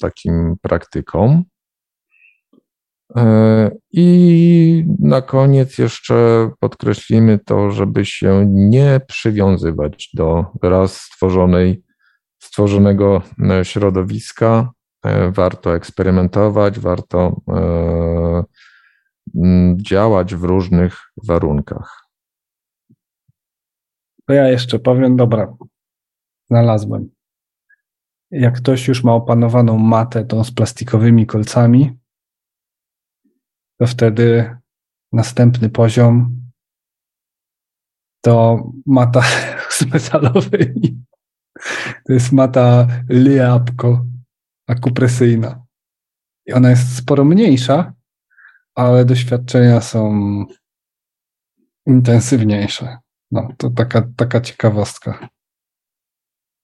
takim praktykom. E, I na koniec jeszcze podkreślimy to, żeby się nie przywiązywać do raz stworzonej, stworzonego e, środowiska. E, warto eksperymentować, warto działać w różnych warunkach. To ja jeszcze powiem, dobra, znalazłem. Jak ktoś już ma opanowaną matę tą z plastikowymi kolcami, to wtedy następny poziom to mata z metalowymi. To jest mata Liapko, akupresyjna. I ona jest sporo mniejsza, ale doświadczenia są intensywniejsze. No, to taka, taka ciekawostka.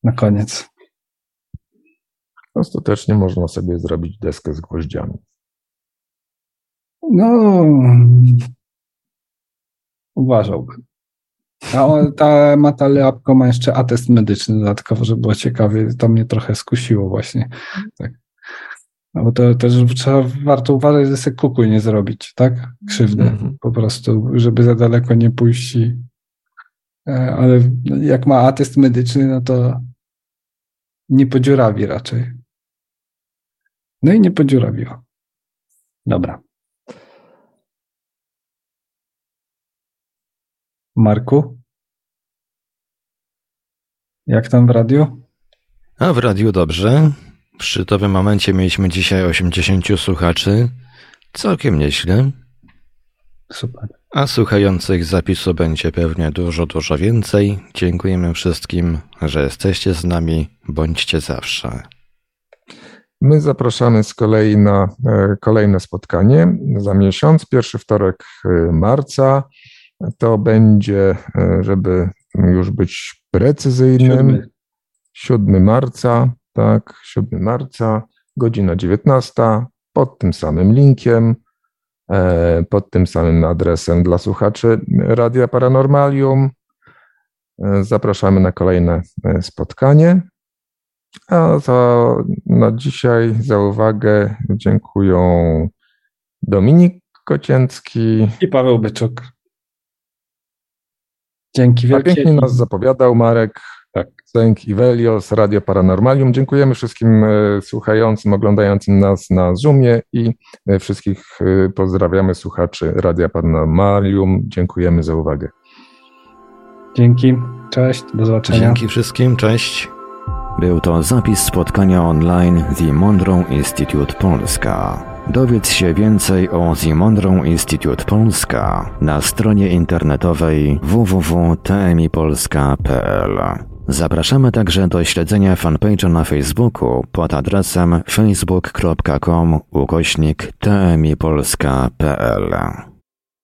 Na koniec. Ostatecznie można sobie zrobić deskę z gwoździami. No, uważałbym. Ta Mata Leapko ma jeszcze atest medyczny dodatkowo, żeby było ciekawie. To mnie trochę skusiło właśnie. Tak. No bo to też trzeba, warto uważać, że sobie kuku nie zrobić, tak? Krzywdy mm-hmm. po prostu, żeby za daleko nie pójść. I, e, ale jak ma atest medyczny, no to nie podziurawi raczej. No i nie podziurawiło. Dobra. Marku? Jak tam w radiu? A w radiu dobrze. W szczytowym momencie mieliśmy dzisiaj 80 słuchaczy. Całkiem nieźle. Super. A słuchających zapisu będzie pewnie dużo, dużo więcej. Dziękujemy wszystkim, że jesteście z nami. Bądźcie zawsze. My zapraszamy z kolei na e, kolejne spotkanie za miesiąc, pierwszy wtorek e, marca to będzie, e, żeby już być precyzyjnym, 7, marca, tak, 7 marca, godzina 19, pod tym samym linkiem, e, pod tym samym adresem dla słuchaczy Radia Paranormalium. E, zapraszamy na kolejne spotkanie. A za, na dzisiaj za uwagę dziękuję Dominik Kocięcki i Paweł Byczuk. Dzięki wielkie. A pięknie nas zapowiadał Marek tak. Sęk i Velios, Radio Paranormalium. Dziękujemy wszystkim e, słuchającym, oglądającym nas na Zoomie i e, wszystkich e, pozdrawiamy słuchaczy Radia Paranormalium. Dziękujemy za uwagę. Dzięki, cześć, do zobaczenia. Dzięki wszystkim, cześć. Był to zapis spotkania online The Monroe Institute Polska. Dowiedz się więcej o Zimondrą Instytut Polska na stronie internetowej www.tmipolska.pl. Zapraszamy także do śledzenia fanpage'a na Facebooku pod adresem facebook.com ukośnik tmipolska.pl.